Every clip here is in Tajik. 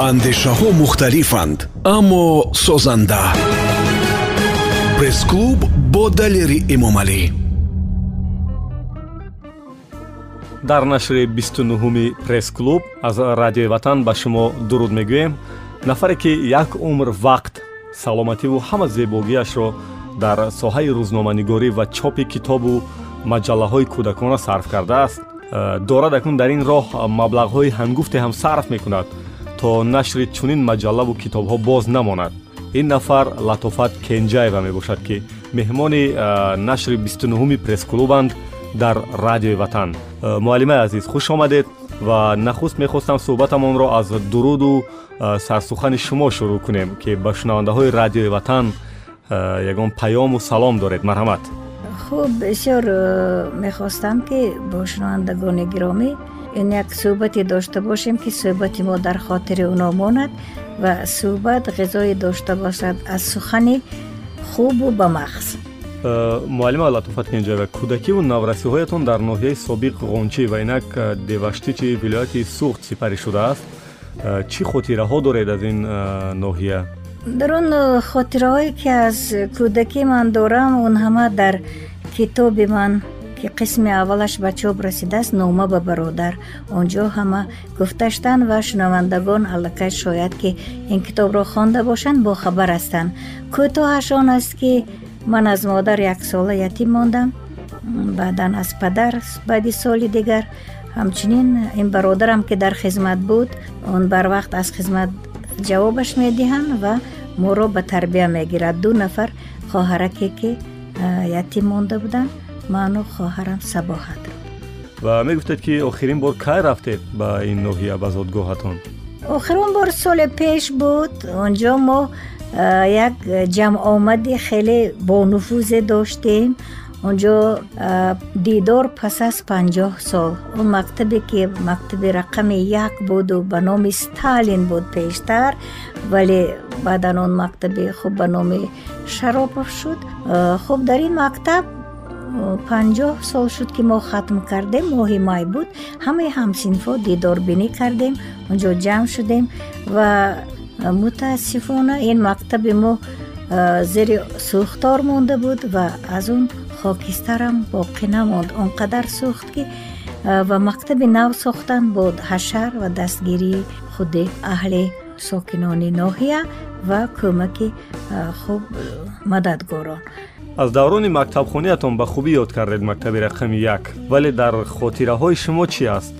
андешаҳо мухталифанд аммо созанда. Пресс-клуб бо далери эмомалӣ дар нашри 29-уми пресс-клуб аз радиои ватан ба шумо дуруд мегӯем. Нафаре ки як умр вақт саломативу ҳама зебогиашро дар соҳаи рӯзноманигорӣ ва чопи китобу маҷаллаҳои кӯдакона сарф кардааст. Э, дорад акнун дар ин роҳ маблағҳои ҳангуфте ҳам сарф мекунад то нашри чунин маҷаллаву китобҳо боз намонад. Ин нафар латофат кенҷаева мебошад ки меҳмони нашри 29уми пресс-клубанд дар радиои ватан. Муаллимаи азиз хуш омадед ва нахуст мехостам суҳбатамонро аз дуруду сарсухани шумо шурӯъ кунем ки ба шунавандаҳои радиои ватан ягон паёму салом доред. Марҳамат. Хуб бисёр мехостам ки бо шунавандагони гиромӣ ин як суҳбате дошта бошем ки суҳбати мо дар хотири онҳо монад ва суҳбат ғизое дошта бошад аз сухани хубу ба мағз. Э, муаллима латофат кенҷаева кӯдакиву наврасиҳоятон дар ноҳияи собиқ ғончӣ ва инак э, деваштичи вилояти суғд сипарӣ шудааст. Чӣ хотираҳо доред аз ин ноҳия? Дар он хотираҳое ки аз кӯдакӣ ман дорам он ҳама дар китоби ман ки қисми аввалаш ба чоп расидааст нома ба бародар. Онҷо ҳама гуфташтанд ва шунавандагон аллакай шояд ки ин китобро хонда бошанд бохабар ҳастанд. Кӯтоҳаш он аст ки ман аз модар яксола ятим мондам. Баъдан аз падар баъди соли дигар. Ҳамчунин ин бародарам ки дар хизмат буд он барвақт аз хизмат ҷавобаш медиҳанд ва моро ба тарбия мегирад. Ду нафар хоҳараке ки ятим монда буданд ману хоҳарам сабоҳат ва мегуфтед ки охирин бор кай рафтед ба ин ноҳия ба зодгоҳатон охирин бор соли пеш буд. Онҷо мо як ҷамъомади хеле бонуфузе доштем. Онҷо дидор пас аз панҷоҳ сол. Он мактабе ки мактаби рақами як буду ба номи сталин буд пештар вале баъдан он мактаби хуб ба номи шаропов шуд. Хуб дар ин мактаб панҷоҳ сол шуд ки мо хатм кардем моҳи май буд. Ҳамаи ҳамсинфҳо дидорбинӣ кардем онҷо ҷамъ шудем ва мутаассифона ин мактаби мо зери сӯхтор монда буд ва аз он хокистарам боқӣ намонд. Он қадар сӯхт ки ва мактаби нав сохтан бо ҳашар ва дастгирии худи аҳли сокинони ноҳия ва кӯмаки хуб мададгорон аз даврони мактабхониятон ба хубӣ ёд кардед мактаби рақами як. Вале дар хотираҳои шумо чӣ аст?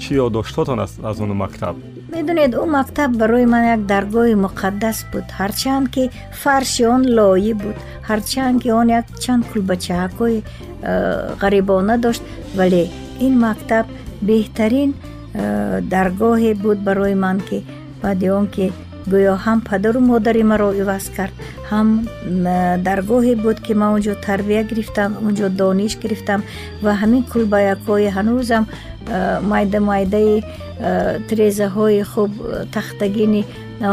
Чӣ ёддоштотон аст аз он мактаб? Медонед ӯ мактаб барои ман як даргоҳи муқаддас буд. Ҳарчанд ки фарши он лоӣ буд ҳарчанд ки он як чанд кулбачаҳакҳои э, ғарибона дошт. Вале ин мактаб беҳтарин э, даргоҳе буд барои ман ки баъди он ки гӯё ҳам падару модари маро иваз кард. Ҳам даргоҳе буд ки ман онҷо тарбия гирифтам онҷо дониш гирифтам ва ҳамин кулбаякҳои ҳанӯзам майда майдаи тирезаҳои хуб тахтагини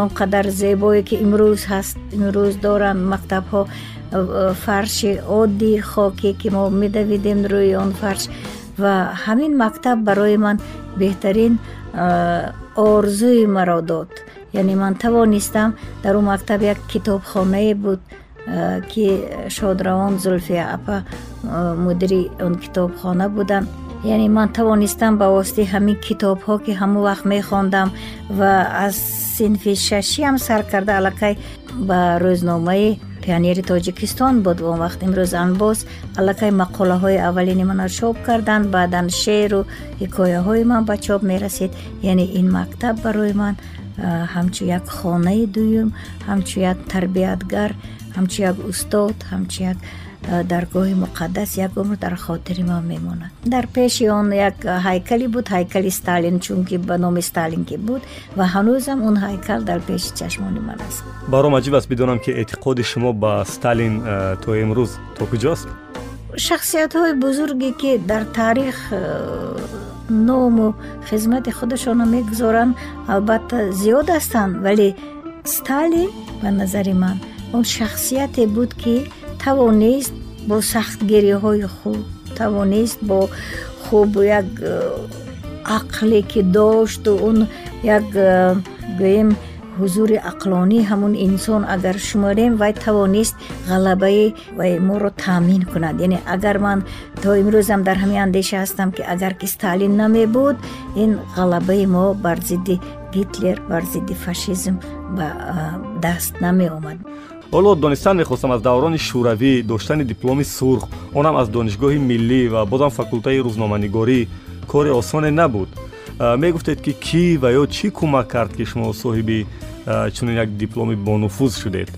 он қадар зебое ки имрӯз ҳаст имрӯз доранд мактабҳо фарши одди хоке ки мо медавидем рӯи он фарш. Ва ҳамин мактаб барои ман беҳтарин орзуи маро дод яъне ман тавонистам дар он мактаб як китобхонае буд ки шодравон зулфия апа мудири он китобхона буданд яъне ман тавонистам ба воситаи ҳамин китобҳо ки ҳамон вақт мехондам ва аз синфи шашиам сар карда аллакай ба рӯзномаи пионери тоҷикистон буд. Он вақт имрӯз анбоз аллакай мақолаҳои аввалини мана чоп карданд баъдан шеъру ҳикояҳои ман ба чоп мерасид яъне ин мактаб барои ман ҳамчун як хонаи дуюм ҳамчун як тарбиятгар ҳамчун як устод ҳамчун як даргоҳи муқаддас як умр дар хотири ман мемонад. Дар пеши он як ҳайкале буд ҳайкали сталин чунки ба номи сталин ки буд ва ҳанӯзам он ҳайкал дар пеши чашмони ман аст. Баром аҷиб аст бидонам ки эътиқоди шумо ба сталин то имрӯз то куҷост шахсиятҳои бузурге ки дар таърих ному хизмати худашонро мегузоранд албатта зиёд ҳастанд. Вале сталин ба назари ман он шахсияте буд ки тавонист бо сахтгириҳои худ тавонист бо хуб як э, ақле ки дошту он як э, гӯем ҳузури ақлонӣ ҳамун инсон агар шуморем вай тавонист ғалабаи вай моро таъмин кунад. Яъне агар ман то имрӯзам дар ҳамин андеша ҳастам ки агар ки сталин намебуд ин ғалабаи мо бар зидди гитлер бар зидди фашизм ба даст намеомад. Ҳоло донистан мехостам аз даврони шӯравӣ доштани дипломи сурх. Онам аз донишгоҳи миллӣ ва бозам факултаи рӯзноманигорӣ. Кори осоне набуд мегуфтед ки кӣ ва ё чӣ кӯмак кард ки шумо соҳиби чунин як дипломи бонуфуз шудед?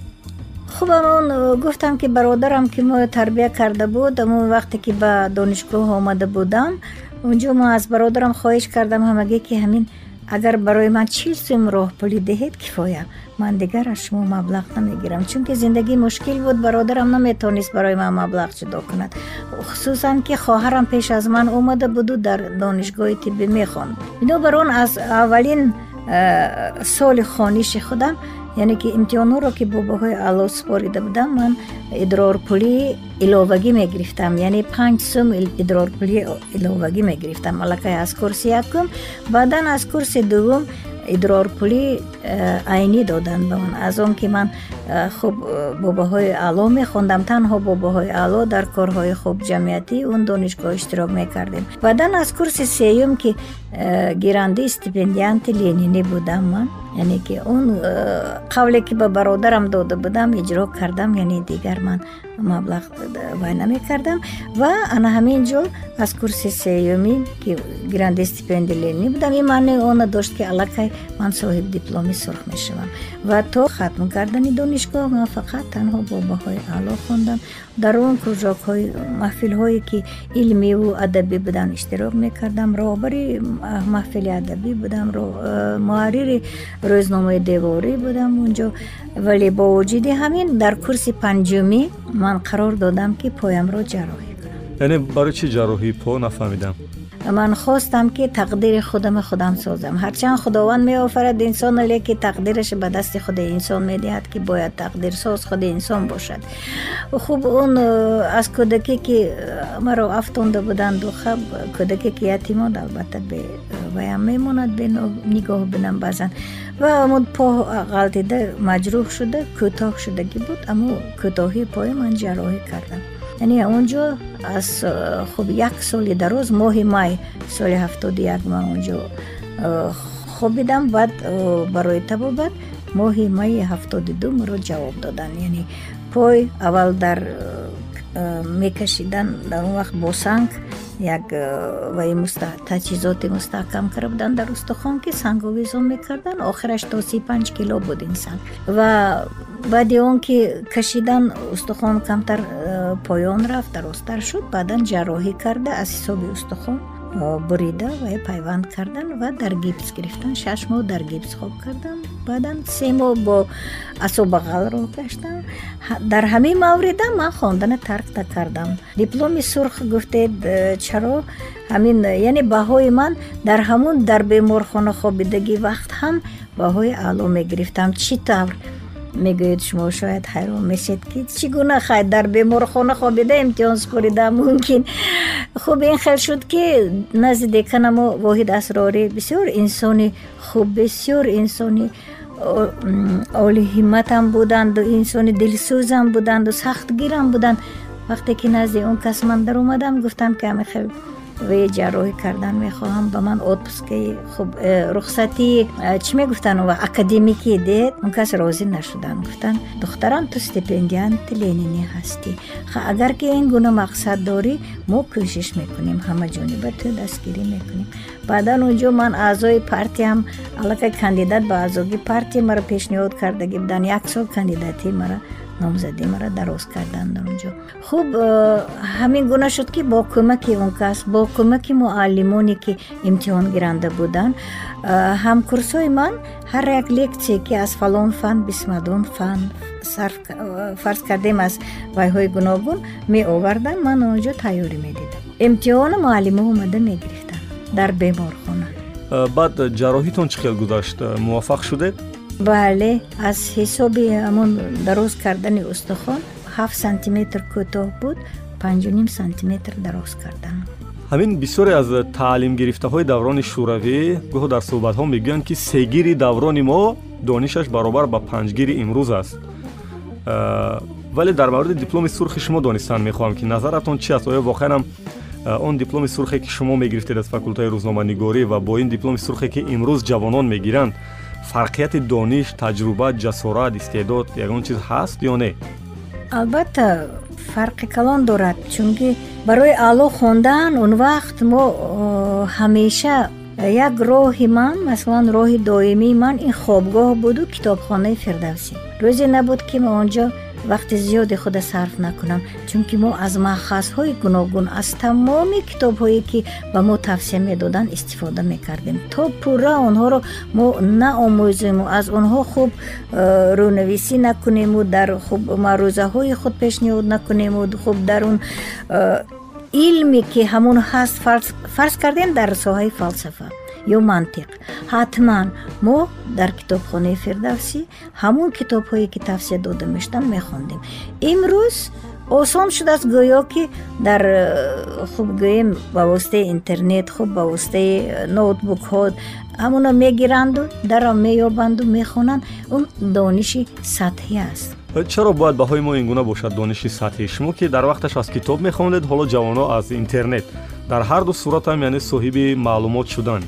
Хуб амон. Гуфтам ки бародарам ки мо тарбия карда буд. Амон вақте ки ба донишгоҳ омада будам унҷо мо аз бародарам хоҳиш кардам ҳамагӣ ки ҳамин агар барои ман чил сум роҳпулӣ диҳед кифоя. Ман дигар аз шумо маблағ намегирам чунки зиндагӣ мушкил буд. Бародарам наметавонист барои ман маблағ ҷудо кунад. Хусусан ки хоҳарам пеш аз ман омада буду дар донишгоҳи тиббӣ мехонд бинобар он аз аввалин э, соли хониши худам яъне ки имтиҳонҳоро ки бо баҳои аъло супорида будам ман идрорпулии иловагӣ мегирифтам. Яъне панҷ сум идрорпулии иловагӣ мегирифтам. Аллакай аз курси якум. Баъдан аз курси дуввум идрорпулӣ э, айнӣ доданд ба ман аз он ки ман э, хуб э, бо баҳои аъло мехондам. Танҳо бо баҳои аъло дар корҳои хуб ҷамъиятӣ он донишгоҳ иштирок мекардем. Баъдан аз курси сеюм ки гирандаи стипендианти ленинӣ будам ман яъне ки он қавле ки ба бародарам дода будам иҷро кардам яъне дигар ман маблағ вай намекардам ва ана ҳамин ҷо аз курси сеюмӣ ки гранди стипенди ленинӣ будам ин маънои она дошт ки аллакай ман соҳиб дипломи сурх мешавам. Ва то хатм кардани донишгоҳ ман фақат танҳо бо баҳои аъло хондам дар он кружокҳои маҳфилҳое ки илмиву адабӣ буданд иштирок мекардам роҳбари маҳфили адабӣ будам муаррири рӯзномаи деворӣ будам унҷо. Вале бо вуҷуди ҳамин дар курси панҷумӣ ман қарор додам ки поямро ҷарроҳӣ кунам. Яъне барои чӣ ҷарроҳӣ по нафаҳмидам ман хостам ки тақдири худам худам созам. Ҳарчанд худованд меофарад инсона леки тақдираш ба дасти худи инсон медиҳад ки бояд тақдирсоз худи инсон бошад. Хуб он э, аз кӯдакӣ ки э, маро афтонда буданду хаб кӯдакӣ ки ятимон албатта ваям э, мемонад нигоҳ бинам баъзан ва амуд по ғалтида маҷрӯҳ шуда кӯтоҳ шудагӣ буд аммо кӯтоҳии пои ман ҷарроҳӣ кардам аз хуб як соли дароз моҳи май соли ҳафтоду як ман онҷо хобидам баъд барои табобат моҳи майи ҳафтоду ду маро ҷавоб доданд яъне пой аввал дар мекашидан дар он вақт бо санг як ваи таҷҳизоти мустаҳкам карда буданд дар устухон ки санговизон мекарданд охираш то си панҷ кило буд ин санг. Ва баъди он ки кашидан устухон камтар поён рафт дарозтар шуд баъдан ҷарроҳӣ карда аз ҳисоби устухон бурида ва пайванд кардан ва дар гипс гирифтан. шаш моҳ дар гипс хоб кардан баъдан се моҳ бо асобағал роҳ гаштам дар ҳамин маврида ман хондана тарк накардам дипломи сурх гуфтед э, чаро ҳамин яъне баҳои ман дар ҳамун дар беморхона хобидагӣ вақт ҳам баҳои аъло мегирифтам. чӣ тавр мегӯед шумо шояд ҳайрон месед ки чӣ гуна хай дар беморхона хобида имтиҳон супорида мумкин хуб ин хел шуд ки назди деканамо воҳид асрорӣ бисёр инсони хуб бисёр инсони олиҳимматам буданду инсони дилсӯзам буданду сахтгирам буданд вақте ки назди он кас ман даромадам гуфтам ки ами хел ве ҷарроҳӣ кардан мехоҳам. Ба ман отпускаи хуб э, рухсатии э, чӣ мегуфтанд ва академикӣ дед. Он кас розӣ нашуданд гуфтанд духтарам ту стипендианти ленинӣ ҳастӣ агар ки ин гуна мақсад дорӣ мо кӯшиш мекунем. Ҳамаҷониба ту дастгирӣ мекунем баъдан онҷо ман аъзои партиям аллакай кандидат ба аъзогӣ партия маро пешниҳод кардагӣ буданд як сол кандидатӣ мара номзадӣ мара дароз карданд дар онҷо. Хуб э, ҳамин гуна шуд ки бо кӯмаки он кас бо кӯмаки муаллимоне ки имтиҳон гиранда буданд э, ҳамкурсои ман ҳар як лексие ки аз фалон фан бисмадон фан э, фарз кардем аз вайҳои гуногун меоварданд ман онҷо тайёрӣ медидам. Имтиҳона муаллимо омада мегирифтанд дар беморхона. Баъд ҷарроҳитон чӣ хел гузашт? Муваффақ шудед бале аз ҳисоби ҳамон дароз кардани устухон ҳафт сантиметр кӯтоҳ буд панҷуним сантиметр дароз кардан. Ҳамин бисёре аз таълимгирифтаҳои даврони шӯравӣ гоҳо дар суҳбатҳо мегӯянд ки сегири даврони мо донишаш баробар ба панҷгири имрӯз аст. Вале дар мавриди дипломи сурхи шумо донистан мехоҳам ки назаратон чи аст? Оё воқеанам он дипломи сурхе ки шумо мегирифтед аз факултаи рӯзноманигорӣ ва бо ин дипломи сурхе ки имрӯз ҷавонон мегиранд фарқияти дониш таҷруба ҷасорат истеъдод ягон чиз ҳаст ё не албатта фарқи калон дорад чунки барои аъло хондан он вақт мо ҳамеша як роҳи ман масалан роҳи доимии ман ин хобгоҳ буду китобхонаи фирдавсӣ. Рӯзе набуд ки мо он ҷо вақти зиёди худа сарф накунам чунки мо аз маъхазҳои гуногун аз тамоми китобҳое ки ба мо тавсия медоданд истифода мекардем. То пурра онҳоро мо наомӯзему аз онҳо хуб э, рӯнависӣ накунему дар хуб маърузаҳои худ пешниҳод накунему хуб дар он э, илме ки ҳамон ҳаст фарз кардем дар соҳаи фалсафа ё мантиқ. Ҳатман мо дар китобхонаи фирдавсӣ ҳамон китобҳое ки тавсия дода мешуданд мехондем. Имрӯз осон шудааст гӯё ки дар э, хуб гӯем ба воситаи интернет хуб ба воситаи э, ноутбукҳо ҳамуно мегиранду даро меёбанду мехонанд. Он дониши сатҳӣ аст. Чаро бояд баҳои мо ин гуна бошад дониши сатҳӣ? Шумо ки дар вақташ аз китоб мехондед ҳоло ҷавоно аз интернет. Дар ҳарду суратам яъне соҳиби маълумот шудан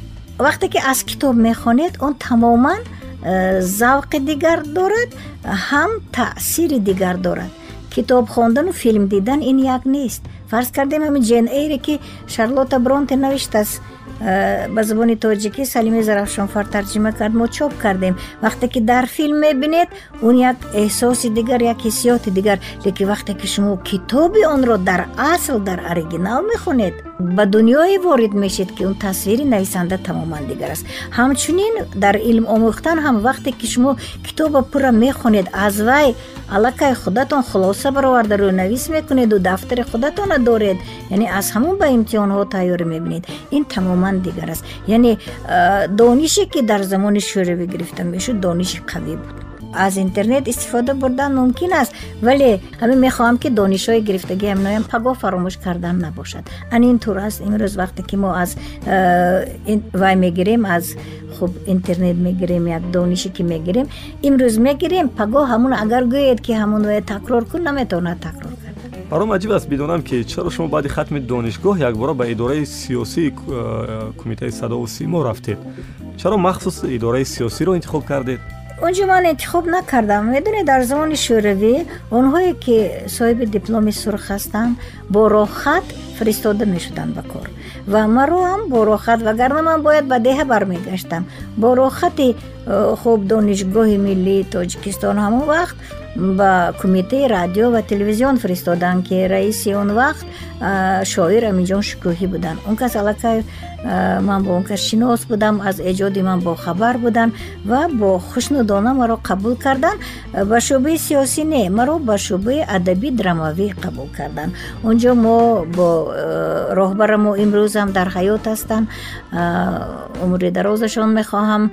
вақте ки аз китоб мехонед он тамоман э, завқи дигар дорад ҳам таъсири дигар дорад. Китоб хондану филм дидан ин як нест. Фарз кардем ҳамин ҷен эйре ки шарлота бронте навиштааст Э, ба забони тоҷикӣ салими зарафшонфар тарҷима кард мо чоп кардем. Вақте ки дар филм мебинед он як эҳсоси дигар як ҳиссиёти дигар лекин вақте ки шумо китоби онро дар асл дар оригинал мехонед ба дунёе ворид мешед ки он тасвири нависанда тамоман дигар аст. Ҳамчунин дар илм омӯхтан ҳам вақте ки шумо китоба пурра мехонед аз вай аллакай худатон хулоса бароварда рӯнавис мекунеду дафтари худатона доред яъне аз ҳамон ба имтиҳонҳо тайёрӣ мебинед. Ин тамоман дигар аст. Яъне донише ки дар замони шӯравӣ гирифта мешуд дониши қавӣ буд аз интернет истифода бурдан мумкин аст вале ҳамин мехоҳам ки донишҳои гирифтагиам ноям пагоҳ фаромӯш кардан набошад ан ин тур аст имрӯз вақте ки мо аз вай мегирем аз хуб интернет мегирем як донише ки мегирем имрӯз мегирем пагоҳ ҳамун агар гӯед ки ҳамоное такрор кун наметавонад такрор баром аҷиб аст бидонам ки чаро шумо баъди хатми донишгоҳ якбора ба идораи сиёсии э, кумитаи садову симо рафтед чаро махсус идораи сиёсиро интихоб кардед онҷо ман интихоб накардам медонед дар замони шӯравӣ онҳое ки соҳиби дипломи сурх ҳастанд бо роҳхат фиристода мешуданд ба кор. Ва маро ҳам бо роҳхат вагарна ман бояд ба деҳа бармегаштам. Бо роҳхати э, хуб донишгоҳи миллии тоҷикистон ҳамон вақт ба кумитаи радио ва телевизион фиристоданд ки раиси он вақт шоир аминҷон шукӯҳӣ буданд. Он кас аллакай ман бо он кас шинос будам аз эҷоди ман бохабар буданд ва бо хушнудона маро қабул карданд ба шӯъбаи сиёсӣ не маро ба шӯъбаи адабӣ драмавӣ қабул карданд он ҷо мо бо роҳбара мо имрӯзам дар ҳаёт ҳастанд. Умри дарозашон мехоҳам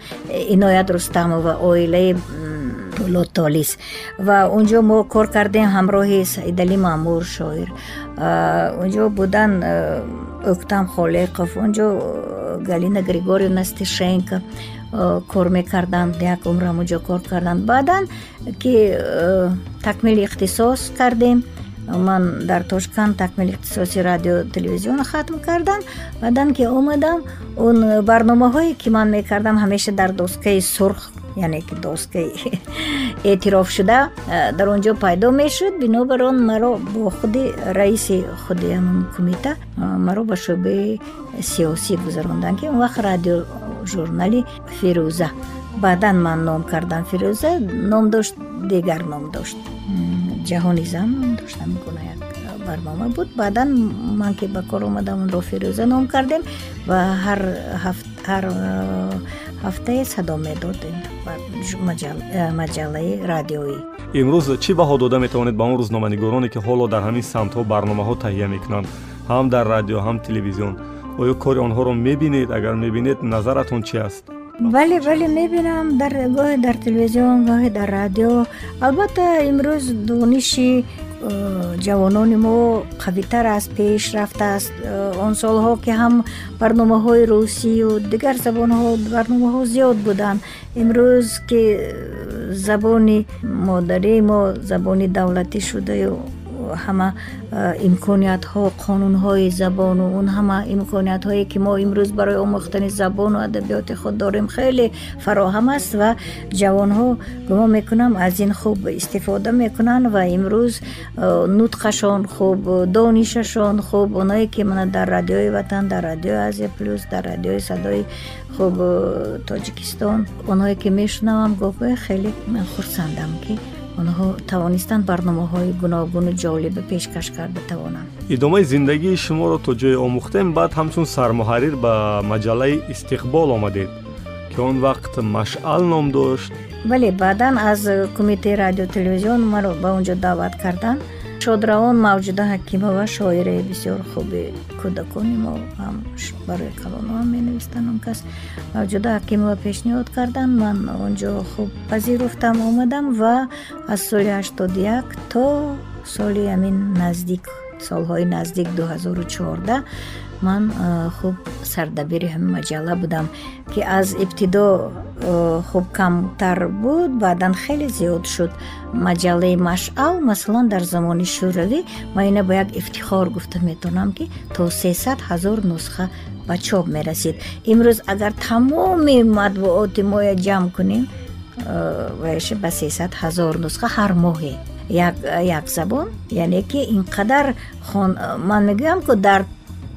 иноят рустамова оилаи лотолис ва унҷо мо кор кардем ҳамроҳи саидали маъмур шоир унҷо будан октам холеқов унҷо галина григорьевна стишенко кор мекарданд як умрам унҷо кор карданд баъдан ки такмили ихтисос кардем ман дар тошкан такмили ихтисоси радио телевизион хатм кардам баъдан ки омадам он барномаҳое ки ман мекардам ҳамеша дар доскаи сурх яъне ки доскаи эътирофшуда э, дар он ҷо пайдо мешуд бинобар он маро бо худи раиси худи ҳамн кумита э, маро ба шӯъбаи сиёсӣ гузаронданд ки он вақт радио журнали фирӯза. Баъдан ман ном кардам фирӯза ном дошт дигар ном дошт. Ҷаҳони зан ном дошт ҳамин гуна як барнома буд. Баъдан ман ки ба кор омадам онро фирӯза ном кардем ва ҳар ҳар ҳафтае садо медод э, маҷаллаи радиоӣ. Имрӯз чӣ баҳо дода метавонед ба он рӯзноманигороне ки ҳоло дар ҳамин самтҳо барномаҳо таҳия мекунанд ҳам дар радио ҳам телевизион? Оё кори онҳоро мебинед агар мебинед назаратон чӣ аст? Бале бале мебинам дар гоҳе дар телевизион гоҳе дар радио. Албатта имрӯз дониши ҷавонони мо қавитар аст пеш рафтааст он солҳо ки ҳам барномаҳои русию дигар забонҳо барномаҳо зиёд буданд. Имрӯз ки забони модарӣ мо забони давлатӣ шудаю ҳама имкониятҳо қонунҳои забону он ҳама имкониятҳое ки мо имрӯз барои омӯхтани забону адабиёти худ дорем хеле фароҳам аст ва ҷавонҳо гумон мекунам аз ин хуб истифода мекунанд ва имрӯз нутқашон хуб донишашон хуб оное ки мана дар радиои ватан дар радиои азия плюс дар радиои садои хуб тоҷикистон. Онҳое ки мешунавам гоҳгоҳе хеле ман хурсандам ки онҳо тавонистанд барномаҳои гуногуну ҷолиба пешкаш карда тавонанд идомаи зиндагии шуморо то ҷое омӯхтем баъд ҳамчун сармуҳаррир ба маҷаллаи истиқбол омадед ки он вақт машъал ном дошт. Бале баъдан аз кумитаи радиотелевизион маро ба он ҷо даъват карданд шодравон мавҷуда ҳакимова шоираи бисёр хуби кӯдакони мо ҳам барои калонҳам менавистанд он кас мавҷуда ҳакимова пешниҳод карданд ман он ҷо хуб пазируфтам омадам ва аз соли ҳаштоду як то соли ҳамин наздик солҳои наздик дуҳазору чорда ман хуб сардабири ҳамин маҷалла будам ки аз ибтидо хуб камтар буд баъдан хеле зиёд шуд. Маҷаллаи машъал масалан дар замони шӯравӣ ман ина ба як ифтихор гуфта метавонам ки то сесад ҳазор нусха ба чоп мерасид. Имрӯз агар тамоми матбуоти моя ҷамъ кунем ваша ба сесад ҳазор нусха ҳар моҳе. Як забон яъне ки инқадар ман мегӯям ки дар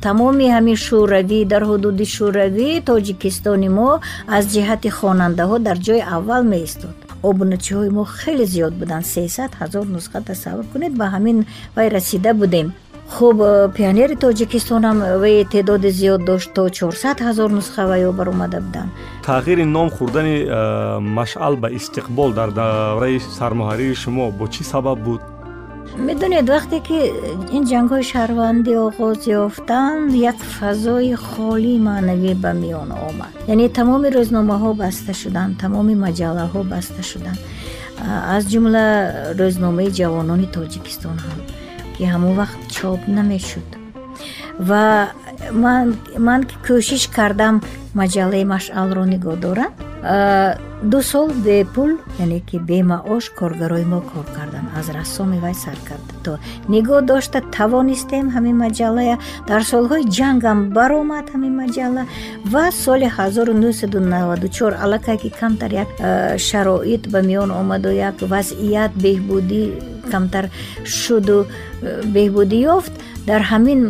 тамоми ҳамин шӯравӣ дар ҳудуди шӯравӣ тоҷикистони мо аз ҷиҳати хонандаҳо дар ҷои аввал меистод. Обуначиҳои мо хеле зиёд буданд. Сесад ҳазор нусха тасаввур кунед. Ба ҳамин вай расида будем. Хуб пионери тоҷикистонам вай теъдоди зиёд дошт то чорсад ҳазор нусха ваё баромада буданд. Тағйири ном хӯрдани машъал ба истиқбол дар давраи сармуҳаррири шумо бо чӣ сабаб буд медонед вақте ки ин ҷангҳои шаҳрвандӣ оғоз ёфтанд як фазои холӣ маънавӣ ба миён омад. Яъне тамоми рӯзномаҳо баста шуданд тамоми маҷаллаҳо баста шуданд аз ҷумла рӯзномаи ҷавонони тоҷикистон ҳам ки ҳамон вақт чоп намешуд. Ва ман ки кӯшиш кардам маҷаллаи машъалро нигоҳ дорам ду сол бепул яъне ки бемаош коргарои мо кор карданд аз рассоми вай сар карда то нигоҳ дошта тавонистем ҳамин маҷаллая дар солҳои ҷангам баромад ҳамин маҷалла ва соли ҳазору нӯҳсаду наваду чор аллакай ки камтар як шароит ба миён омаду як вазъият беҳбудӣ камтар шуду беҳбудӣ ёфт. Дар ҳамин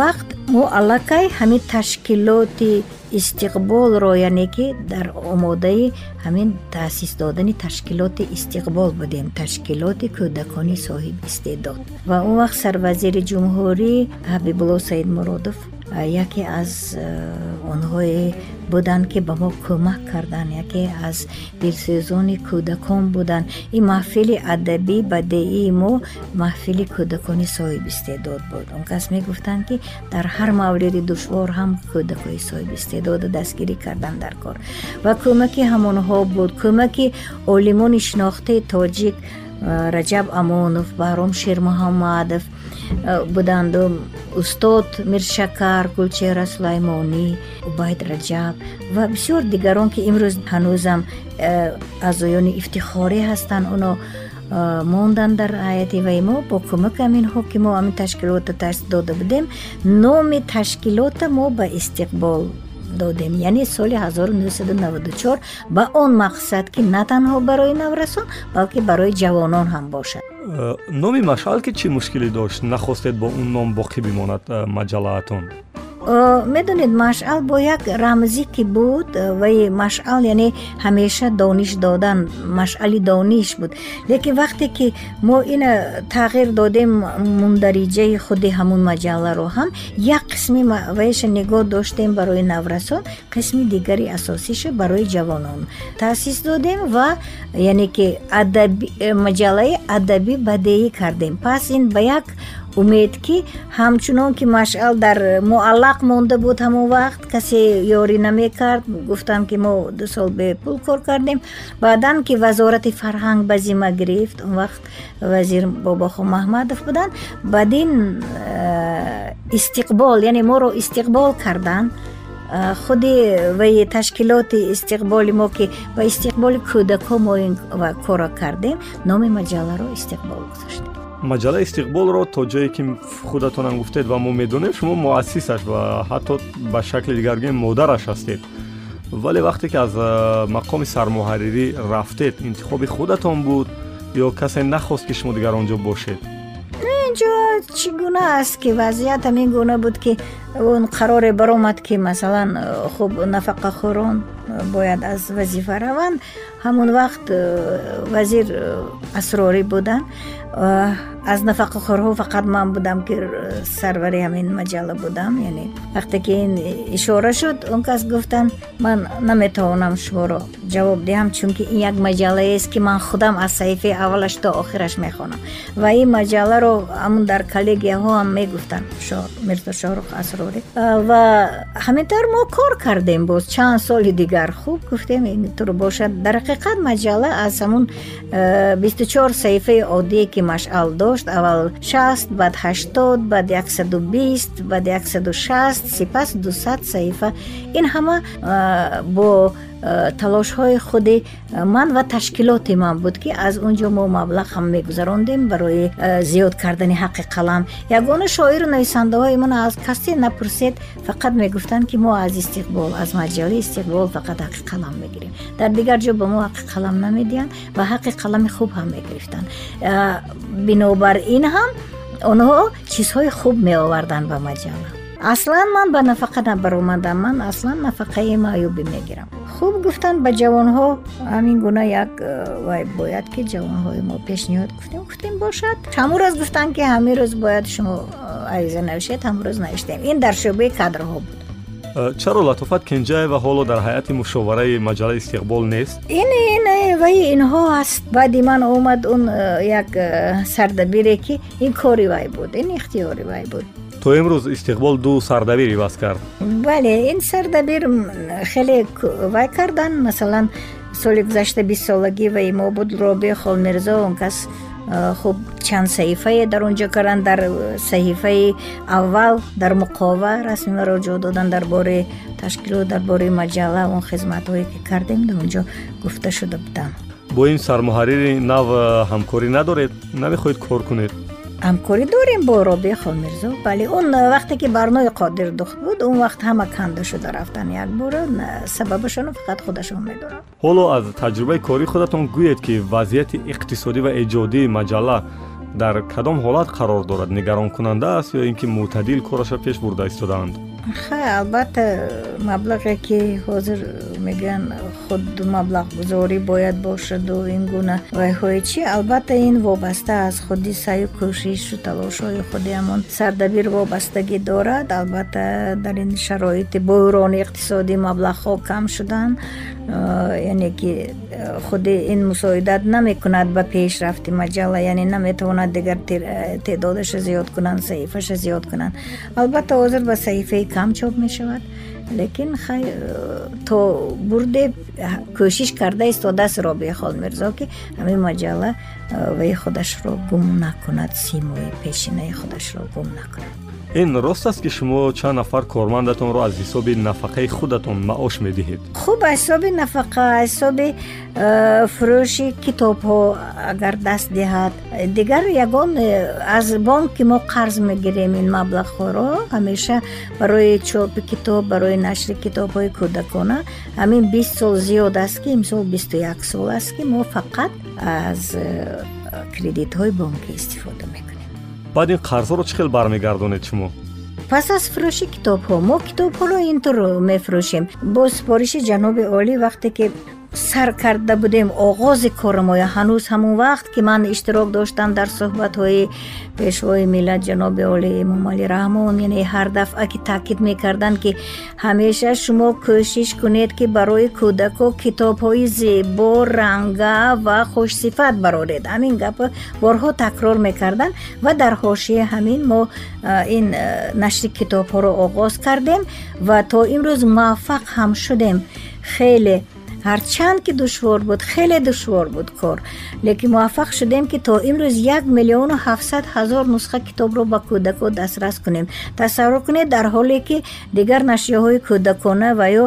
вақт мо аллакай ҳамин ташкилоти истиқболро яъне ки дар омодаи ҳамин таъсис додани ташкилоти истиқбол будем ташкилоти кӯдакони соҳибистеъдод ва он вақт сарвазири ҷумҳурӣ ҳабибулло саидмуродов яке аз э, онҳое буданд ки ба мо кӯмак карданд яке аз дилсӯзони кӯдакон буданд ин маҳфили адабӣ бадеии мо маҳфили кӯдакони соҳибистеъдод буд. Он кас мегуфтанд ки дар ҳар мавриди душвор ҳам кӯдакои соҳибистеъдода дастгирӣ кардан дар кор. Ва кӯмаки ҳамонҳо буд. Кӯмаки олимони шинохтаи тоҷик э, раҷаб амонов баҳром шермуҳаммадов Э, буданду устод миршакар гулчеҳра сулаймонӣ убайд раҷаб ва бисёр дигарон ки имрӯз ҳанӯзам э, аъзоёни ифтихорӣ ҳастанд. Оно э, мондан дар ҳайати ваи мо бо кӯмаки ҳаминҳо ки мо ҳамин ташкилота таъсис дода будем. Номи ташкилота мо ба истиқбол додем яъне соли 1994 ба он мақсад ки на танҳо барои наврасон балки барои ҷавонон ҳам бошад. Э, номи машъал ки чӣ мушкиле дошт? Нахостед бо он ном боқӣ бимонад э, маҷаллаатон медонед машъал бо як рамзӣ ки буд ваи машъал яъне ҳамеша дониш додан машъали дониш буд. Лекин вақте ки мо ина тағйир додем мундариҷаи худи ҳамун маҷалларо ҳам як қисми ваиша нигоҳ доштем барои наврасон қисми дигари асосиша барои ҷавонон. Таъсис додем ва яъне ки маҷаллаи адабӣ бадеӣ кардем. Пас ин ба як умед ки ҳамчунон ки машъал дар муаллақ монда буд ҳамон вақт касе ёрӣ намекард гуфтам ки мо ду сол бепул кор кардем. Баъдан ки вазорати фарҳанг ба зимма гирифт он вақт вазир бобохо маҳмадов буданд бадин э, истиқбол яъне моро истиқбол карданд худи ваи ташкилоти истиқболи мо ки ба истиқболи кӯдако мо ин корро кардем номи маҷалларо истиқбол гузоштем маҷалла истиқболро то ҷое ки худатонам гуфтед ва мо медонем шумо муассисаш ва ҳатто ба шакли дигар гӯем модараш ҳастед. Вале вақте ки аз мақоми сармуҳаррирӣ рафтед интихоби худатон буд ё касе нахост ки шумо дигар он ҷо бошед инҷо чӣ гуна аст ки вазъият ҳамин гуна буд ки он қароре баромад ки масалан хуб нафақахӯрон бояд аз вазифа раванд. Ҳамон вақт вазир асрорӣ буданд. Аз нафақахӯрҳо фақат ман будам ки сарвари ҳамин маҷалла будам. Яъне вақте ки ин ишора шуд он кас гуфтанд ман наметавонам шуморо ҷавоб диҳам чунки ин як маҷаллаест ки ман худам аз саҳифаи аввалаш то охираш мехонам ва ин маҷалларо ҳамун дар коллегияҳо ҳам мегуфтанд мирзо шоҳрух асрорӣ ва ҳамин тавр мо кор кардем боз. Чанд соли дигар хуб гуфтем. Интур бошад. Дар ҳақиқат маҷалла аз ҳамун бисту чор саҳифаи оддие ки машъал дошт аввал шаст баъд ҳаштод баъд яксаду бист баъд яксаду шаст сипас дусад саҳифа. Ин ҳама бо талошҳои худи ман ва ташкилоти ман буд ки аз он ҷо мо маблағ ҳам мегузарондем барои зиёд кардани ҳаққи қалам. Ягона шоиру нависандаҳои ман аз касе напурсед фақат мегуфтанд ки мо аз истиқбол аз маҷалаи истиқбол фақат ҳаққи қалам мегирем. Дар дигар ҷо ба мо ҳаққи қалам намедиҳанд ва ҳаққи қалами хуб ҳам мегирифтанд. Бинобар ин ҳам онҳо чизҳои хуб меоварданд ба маҷалла аслан ман ба нафақа набаромадам ман аслан нафақаи маъюбӣ мегирам. Хуб гуфтанд ба ҷавонҳо ҳамин гуна як э, вай бояд ки ҷавонҳои мо пешниҳод гуфтем гуфтем бошад. Ҳамун рӯз гуфтанд ки ҳамин рӯз бояд шумо э, ариза навишед ҳамун рӯз навиштем. Ин дар шӯъбаи кадрҳо буд. Э, чаро латофат кенҷаева ҳоло дар ҳайати мушовараи маҷалаи истиқбол нест? Ин ин ваи инҳо аст. Баъди ман омад он як сардабире ки ин кори вай буд ин ихтиёри вай буд то имрӯз истиқбол ду сардабир иваз кард? Бале ин сардабир хеле вай карданд масалан соли гузашта бистсолагӣ ваи мо буд робия холмирзо он кас хуб чанд саҳифае дар он ҷо карданд дар саҳифаи аввал дар муқова расми муроҷиҳ доданд дар бораи ташкилот дар бораи маҷалла он хизматҳое ки кардем дар он ҷо гуфта шуда буданд бо ин сармуҳаррири нав ҳамкорӣ надоред намехоҳед кор кунед ҳамкорӣ дорем бо робия холмирзо? Бале он вақте ки барнои қодир духт буд он вақт ҳама канда шуда рафтан якбора сабабашоно фақат худашон медонанд ҳоло аз таҷрибаи кории худатон гӯед ки вазъияти иқтисодӣ ва эҷодии маҷалла дар кадом ҳолат қарор дорад. Нигаронкунанда аст ё ин ки мӯътадил кораша пеш бурда истодаанд ха албатта маблағе ки ҳозир мегӯянд худ маблағгузорӣ бояд бошаду ин гуна. Вайҳои чӣ албатта ин вобаста аз худи саю кӯшишу талошҳои худи ҳамон сардабир вобастагӣ дорад. Албатта дар ин шароити буҳрони иқтисодӣ маблағҳо кам шуданд яъне ки худи ин мусоидат намекунад ба пешрафти маҷалла яъне наметавонад дигар теъдодаша зиёд кунанд саҳифаша зиёд кунанд. Албатта ҳозир ба саҳифаи кам чоп мешавад. Лекин хай то бурде кӯшиш карда истодааст робия холмирзо ки ҳамин маҷалла ваи худашро гум накунад симои пешинаи худашро гум накунад ин рост аст ки шумо чанд нафар кормандатонро аз ҳисоби нафақаи худатон маош медиҳед. Хуб аз ҳисоби нафақа аз ҳисоби э, фурӯши китобҳо агар даст диҳад. Дигар ягон э, аз бонк ки мо қарз мегирем ин маблағҳоро ҳамеша барои чопи китоб барои нашри китобҳои кӯдакона ҳамин бист сол зиёд аст ки имсол бисту як сол аст ки мо фақат аз э, кредитҳои бонкӣ истифода баъд ин қарзҳоро чӣ хел бармегардонед шумо пас аз фурӯши китобҳо мо китобҳоро ин тур мефурӯшем. Бо супориши ҷаноби олӣ вақте ки сар карда будем. Оғози кори мо ҳанӯз ҳамон вақт ки ман иштирок доштам дар суҳбатҳои пешвои миллат ҷаноби оли эмомалӣ раҳмон. Яъне ҳар дафъа ки таъкид мекарданд ки ҳамеша шумо кӯшиш кунед ки барои кӯдако китобҳои зебо ранга ва хушсифат бароред ҳамин гапа борҳо такрор мекарданд ва дар ҳошияи ҳамин мо ин нашри китобҳоро оғоз кардем ва то имрӯз муваффақ ҳам шудем. Хеле ҳарчанд ки душвор буд хеле душвор буд кор. Лекин муваффақ шудем ки то имрӯз як миллиону ҳафтсад ҳазор нусха китобро ба кӯдако дастрас кунем. Тасаввур кунед дар ҳоле ки дигар нашрияҳои кӯдакона ва ё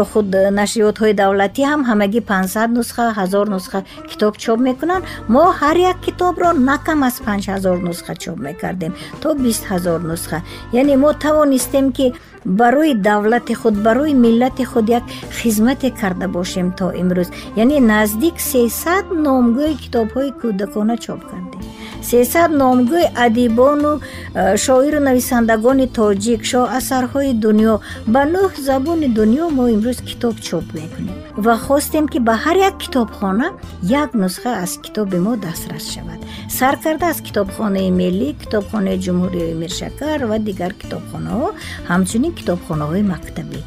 ё худ нашриётҳои давлатӣ ҳам ҳамагӣ пансад нусха ҳазор нусха китоб чоп мекунанд. Мо ҳар як китобро на кам аз панҷ ҳазор нусха чоп мекардем то бист ҳазор нусха. Яъне мо тавонистем ки барои давлати худ барои миллати худ як хизмате карда бошем то имрӯз. Яъне наздик сесад номгӯи китобҳои кӯдакона чоп кардем. Сесад номгӯи адибону э, шоиру нависандагони тоҷик шоасарҳои дунё. Ба нӯҳ забони дунё мо имрӯз китоб чоп мекунем ва хостем ки ба ҳар як китобхона як нусха аз китоби мо дастрас шавад. Сар карда аз китобхонаи миллӣ китобхонаи ҷумҳурии миршакар ва дигар китобхонаҳо ҳамчунин китобхонаҳои мактабӣ.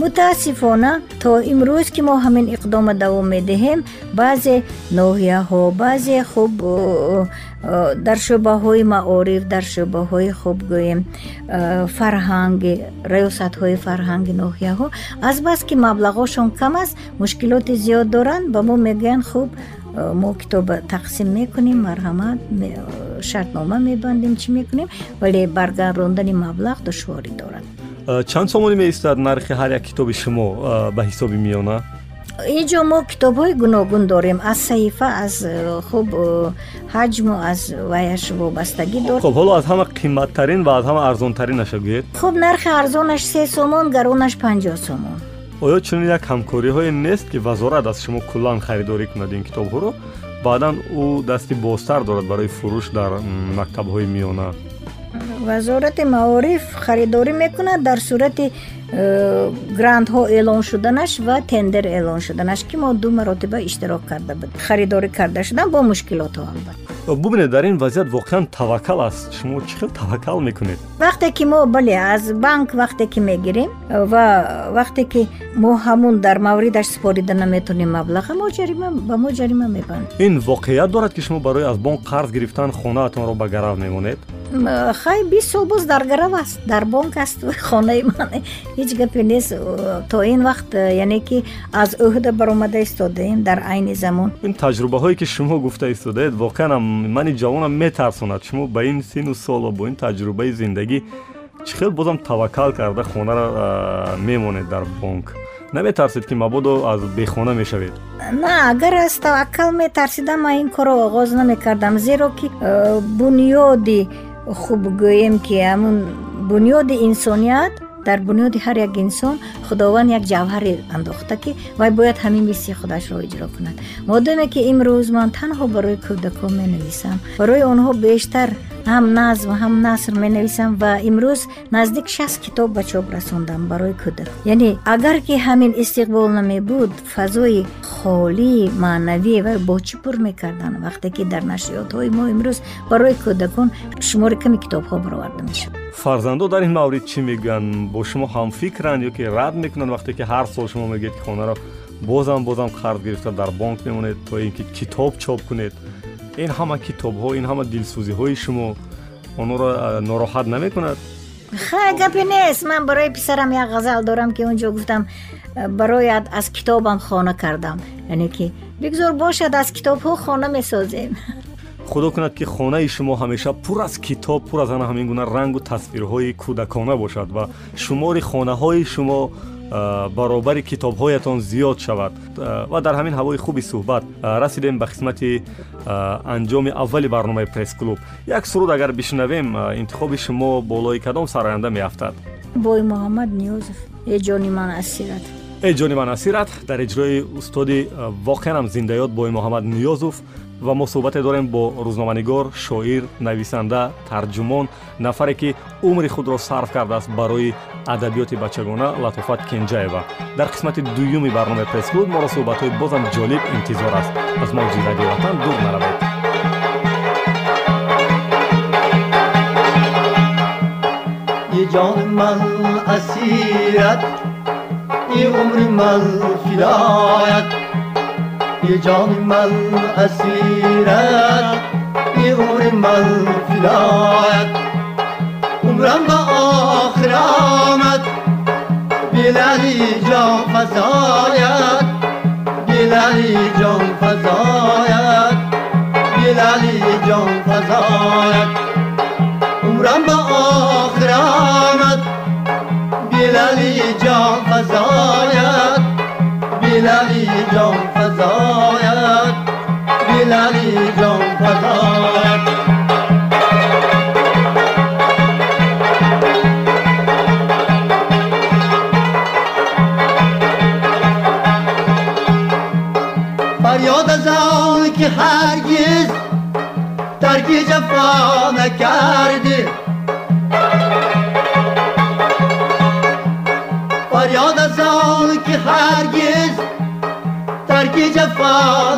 Мутаассифона то имрӯз ки мо ҳамин иқдома давом медиҳем баъзе ноҳияҳо баъзе хуб дар шӯъбаҳои маориф дар шӯъбаҳои хуб гӯем фарҳанги раёсатҳои фарҳанги ноҳияҳо азбас ки маблағҳошон кам аст мушкилоти зиёд доранд ба мо мегӯянд хуб мо китоба тақсим мекунем марҳамат шартнома мебандем чӣ мекунем вале баргарондани маблағ душворӣ дорад чанд сомонӣ меистад нархи ҳар як китоби шумо ба ҳисоби миёна? Инҷо мо китобҳои гуногун дорем. Аз саҳифа аз хуб ҳаҷму аз ваяш вобастагӣ дор. Хуб ҳоло аз ҳама қиматтарин ва аз ҳама арзонтаринаш гӯед? Хуб нархи арзонаш се сомон гаронаш панҷоҳ сомон. Оё чунин як ҳамкориҳое нест ки вазорат аз шумо куллан харидорӣ кунад ин китобҳоро. Баъдан ӯ дасти бозтар дорад барои фурӯш дар мактабҳои миёна вазорати маориф харидорӣ мекунад дар сурати э, грантҳо эълон шуданаш ва тендер эълон шуданаш ки мо ду маротиба иштирок карда буд харидорӣ карда шудам бо мушкилотҳо албат бубинед дар ин вазъият воқеан таваккал аст. Шумо чӣ хел таваккал мекунед? Вақте ки мо бале аз банк вақте ки мегирем ва вақте ки мо ҳамун дар мавридаш супорида наметонем маблаға мо ҷарима ба мо ҷарима мебанд. Ин воқеият дорад ки шумо барои аз бонк қарз гирифтан хонаатонро ба гарав мемонед? Хай бист сол боз дар гарав аст. Дар бонк аст хонаи ман ҳеҷ гапе нест то ин вақт яъне ки аз ӯҳда баромада истодаем дар айни замон. Ин таҷрубаҳое ки шумо гуфта истодаед воқеан мани ҷавонам метарсонад. Шумо ба ин сину соло бо ин таҷрубаи зиндагӣ чӣ хел бозам таваккал карда хонаро мемонед дар бонк. Наметарсед ки мабодо аз бехона мешавед. На агар аз таваккал метарсидам ман ин корро оғоз намекардам зеро ки бунёди хуб гӯем ки ҳамун бунёди инсоният дар бунёди ҳар як инсон худованд як ҷавҳаре андохта ки вай бояд ҳамин мисли худашро иҷро кунад. Модаме ки имрӯз ман танҳо барои кӯдакон менависам. Барои онҳо бештар ҳам назм ҳам наср менависам ва имрӯз наздик шаст китоб ба чоп расондам барои кӯдак. Яъне агар ки ҳамин истиқбол намебуд фазои холии маънавӣ ва бочӣ пур мекарданд вақте ки дар нашриётҳои мо имрӯз барои кӯдакон шумори ками китобҳо бароварда мешавад фарзандо дар ин маврид чӣ мегӯянд бо шумо ҳамфикранд ё ки рад мекунанд вақте ки ҳар сол шумо мегӯед ки хонаро бозам бозам қарз гирифта дар бонк мемонед то ин ки китоб чоп кунед ин ҳама китобҳо ин ҳама дилсӯзиҳои шумо онро нороҳат намекунад хай гапе нест ман барои писарам як ғазал дорам ки он ҷо гуфтам барояд аз китобам хона кардам яъне ки бигзор бошад аз китобҳо хона месозем худо кунад ки хонаи шумо ҳамеша пур аз китоб пур аз ана ҳамин гуна рангу тасвирҳои кӯдакона бошад ва шумори хонаҳои шумо баробари китобҳоятон зиёд шавад. Ва дар ҳамин ҳавои хуби суҳбат расидем ба қисмати анҷоми аввали барномаи пресс-клуб як суруд агар бишнавем интихоби шумо болои кадом сароянда меафтад? Бой муҳаммад ниёзов э ҷони ман асират. Эҷони ман асират дар иҷрои устоди воқеанам зиндаёт бои муҳаммад ниёзов ва мо суҳбате дорем бо рӯзноманигор шоир нависанда тарҷумон нафаре ки умри худро сарф кардааст барои адабиёти бачагона латофат кенҷаева дар қисмати дуюми барномаи пресклуб моро суҳбатҳои бозам ҷолиб интизор аст аз мавҷи радиои ватан дур наравед جان من اسیرت ای عمر من فدایت ای جان من اسیرت ای عمر من فدایت عمرم به آخر آمد بلعلی جان فضایت بلعلی جان فضایت بلعلی جان فضایت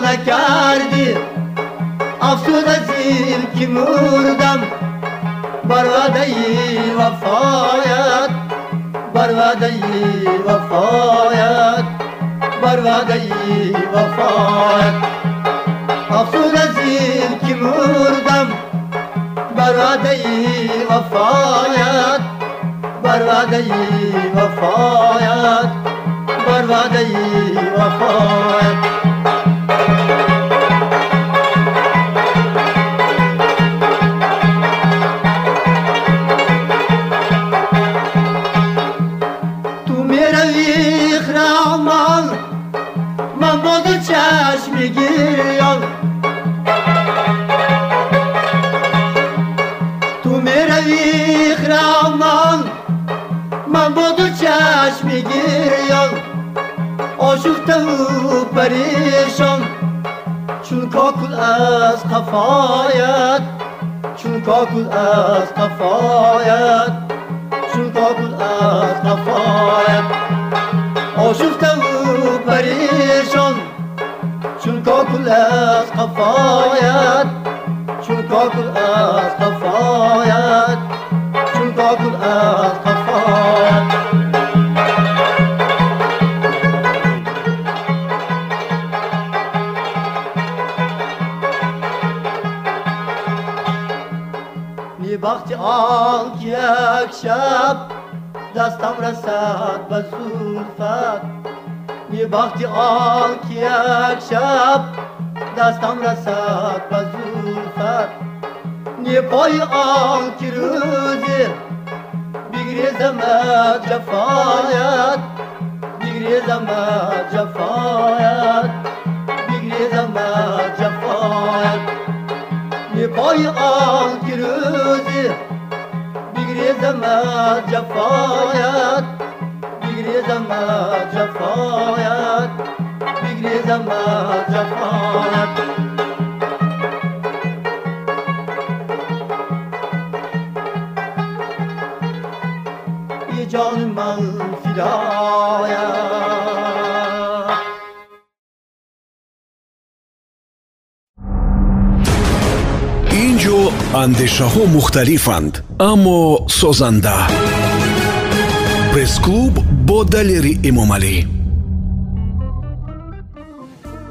mekardi Afsuda zilki murdam. Barvadayi vefayat Barvadayi vefayat Barvadayi vefayat Afsuda zilki murdam. Barvadayi vefayat Barvadayi vefayat Barvadayi vefayat چون کاکل از قفایت چون کاکل از قفایت آشفته و پریشان چون کاکل از قفایت چون کاکل از قفایت چون کاکل از قفایت شب دستم رسد به زلفت می وقتی آن که یک شب دستم رسد به زلفت نی پای آن که روزی بگریزم از جفایت بگریزم از جفایت بگریزم از جفایت نی پای آن که روزی بگریزم از جفایت بگریزم از جفایت بگریزم از جفایت ای جان من فدایت андешаҳо мухталифанд аммо созанда. Пресс-клуб бо далери эмомалӣ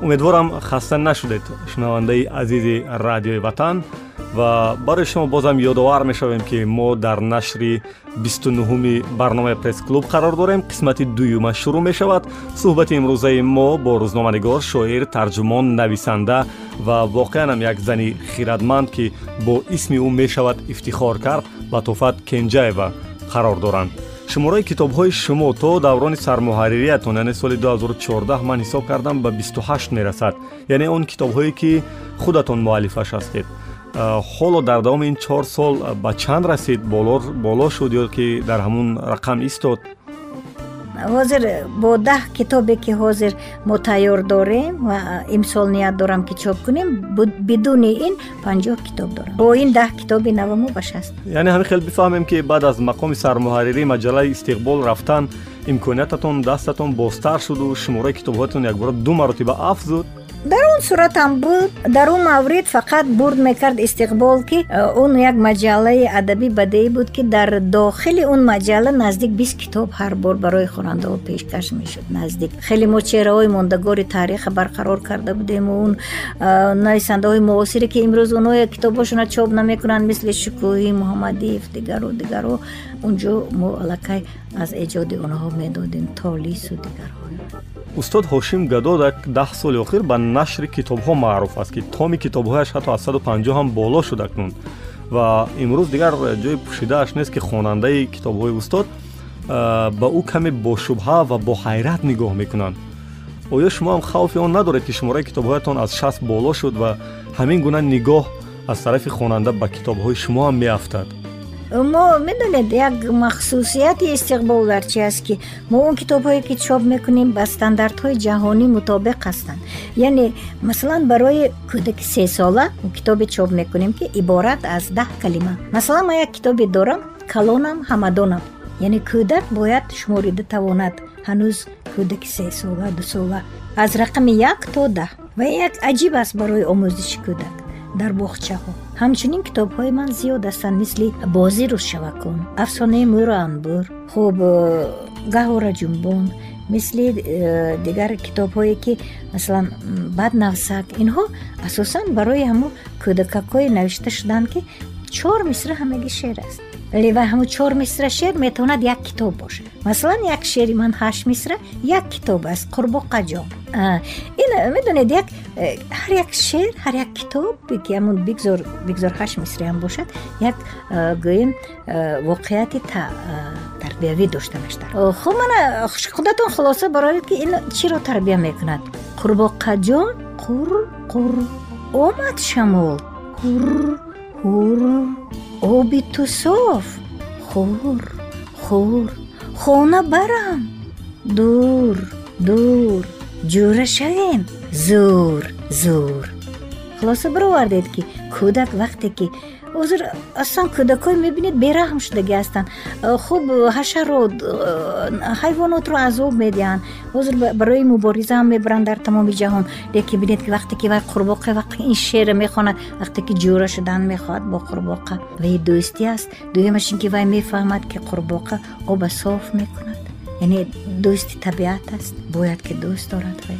умедворам хаста нашудед. Шунавандаи азизи радиои ватан ва барои шумо бозам ёдовар мешавем ки мо дар нашри 29 барномаи пресс-клуб қарор дорем. Қисмати дуюма шурӯъ мешавад. Суҳбати имрӯзаи мо бо рӯзноманигор шоир тарҷумон нависанда ва воқеанам як зани хиратманд ки бо исми ӯ мешавад ифтихор кард латофат кенҷаева қарор доранд. Шумораи китобҳои шумо то даврони сармуҳарририятон яъне соли 2014 ман ҳисоб кардам ба 28 мерасад. Яъне он китобҳое ки худатон муаллифаш ҳастед ҳоло дар давоми ин чор сол ба чанд расид боло шуд ё ки дар ҳамун рақам истод? Ҳозир бо даҳ китобе ки ҳозир мо тайёр дорем ва имсол ният дорам ки чоп кунем бидуни ин панҷоҳ китоб дорам. Бо ин даҳ китоби наваму ба шаст яъне ҳамин хел бифаҳмем ки баъд аз мақоми сармуҳаррирӣ маҷаллаи истиқбол рафтан имкониятатон дастатон бозтар шуду шумораи китобҳоятон якбора ду маротиба афзуд дар он суратам буд дар он маврид фақат бурд мекард истиқбол ки э, он як маҷаллаи адабӣ бадеӣ буд ки дар дохили он маҷалла наздик бист китоб ҳар бор барои хонандаҳо пешкаш мешуд. Наздик хеле мо чеҳраҳои мондагори таъриха барқарор карда будему. Он э, нависандаҳои муосире ки имрӯз онҳое китобҳошона чоп намекунанд мисли шукӯҳӣ муҳаммадиев дигару дигару онҷо мо аллакай аз эҷоди онҳо медодем толису дигарҳо устод ҳошим гадодак даҳ соли охир ба нашри китобҳо маъруф аст ки томи китобҳояш ҳатто аз 150 ҳам боло шуд акнун. Ва имрӯз дигар ҷои пӯшидааш нест ки хонандаи китобҳои устод ба ӯ каме бошубҳа ва бо ҳайрат нигоҳ мекунанд. Оё шумо ҳам хавфи он надоред ки шумораи китобҳоятон аз шаст боло шуд ва ҳамин гуна нигоҳ аз тарафи хонанда ба китобҳои шумо ҳам меафтад мо медонед як махсусияти истиқбол дар чи аст ки мо он китобҳое ки чоп мекунем ба стандартҳои ҷаҳонӣ мутобиқ ҳастанд. Яъне масалан барои кӯдаки сесола китобе чоп мекунем ки иборат аз даҳ калима. Масалан ман як китобе дорам калонам ҳамадонам. Яъне кӯдак бояд шуморида тавонад ҳанӯз кӯдаки сесола дусола аз рақами як то даҳ. Ва як аҷиб аст барои омӯзиши кӯдак дар боғчаҳо ҳамчунин китобҳои ман зиёд ҳастанд мисли бозӣ рӯзшавакон афсонаи мӯру анбӯр хуб э, гаҳора ҷумбон мисли э, дигар китобҳое ки масалан баднавсак инҳо асосан барои ҳамо кӯдакакҳое навишта шуданд ки чор мисра ҳамагӣ шеър аст вале ва ҳамун чор мисра шеър метавонад як китоб бошад масалан як шеъри ман ҳашт мисра як китоб аст қурбоқаҷон ин медонед як э, ҳар як шеър ҳар як китоб ки ҳамун бигзор ҳашт мисраам бошад як э, гӯем э, воқеияти тарбиявӣ дошта баштар хуб мана худатон хулоса бароред ки ин чиро тарбия мекунад? Қурбоқаҷон қур қур омад шамол ҳур ҳур оби ту соф хур хур хона барам. Дур дур ҷӯра шавем зур зур. Хулоса бировардед ки кӯдак вақте ки ҳозир аслан кӯдакҳое мебинед бераҳм шудагӣ ҳастанд. Хуб ҳашарот ҳайвонотро азоб медиҳанд. Ҳозир барои мубориза ҳам мебаранд дар тамоми ҷаҳон. Лекин бинед ки вақте ки вай қурбоқа вақте ин шеъра мехонад вақте ки ҷӯра шудан мехоҳад бо қурбоқа. Вай дӯстӣ аст? Дуюмаш ин ки вай мефаҳмад ки қурбоқа оба соф мекунад. Яъне дӯсти табиат аст бояд ки дӯст дорад вай.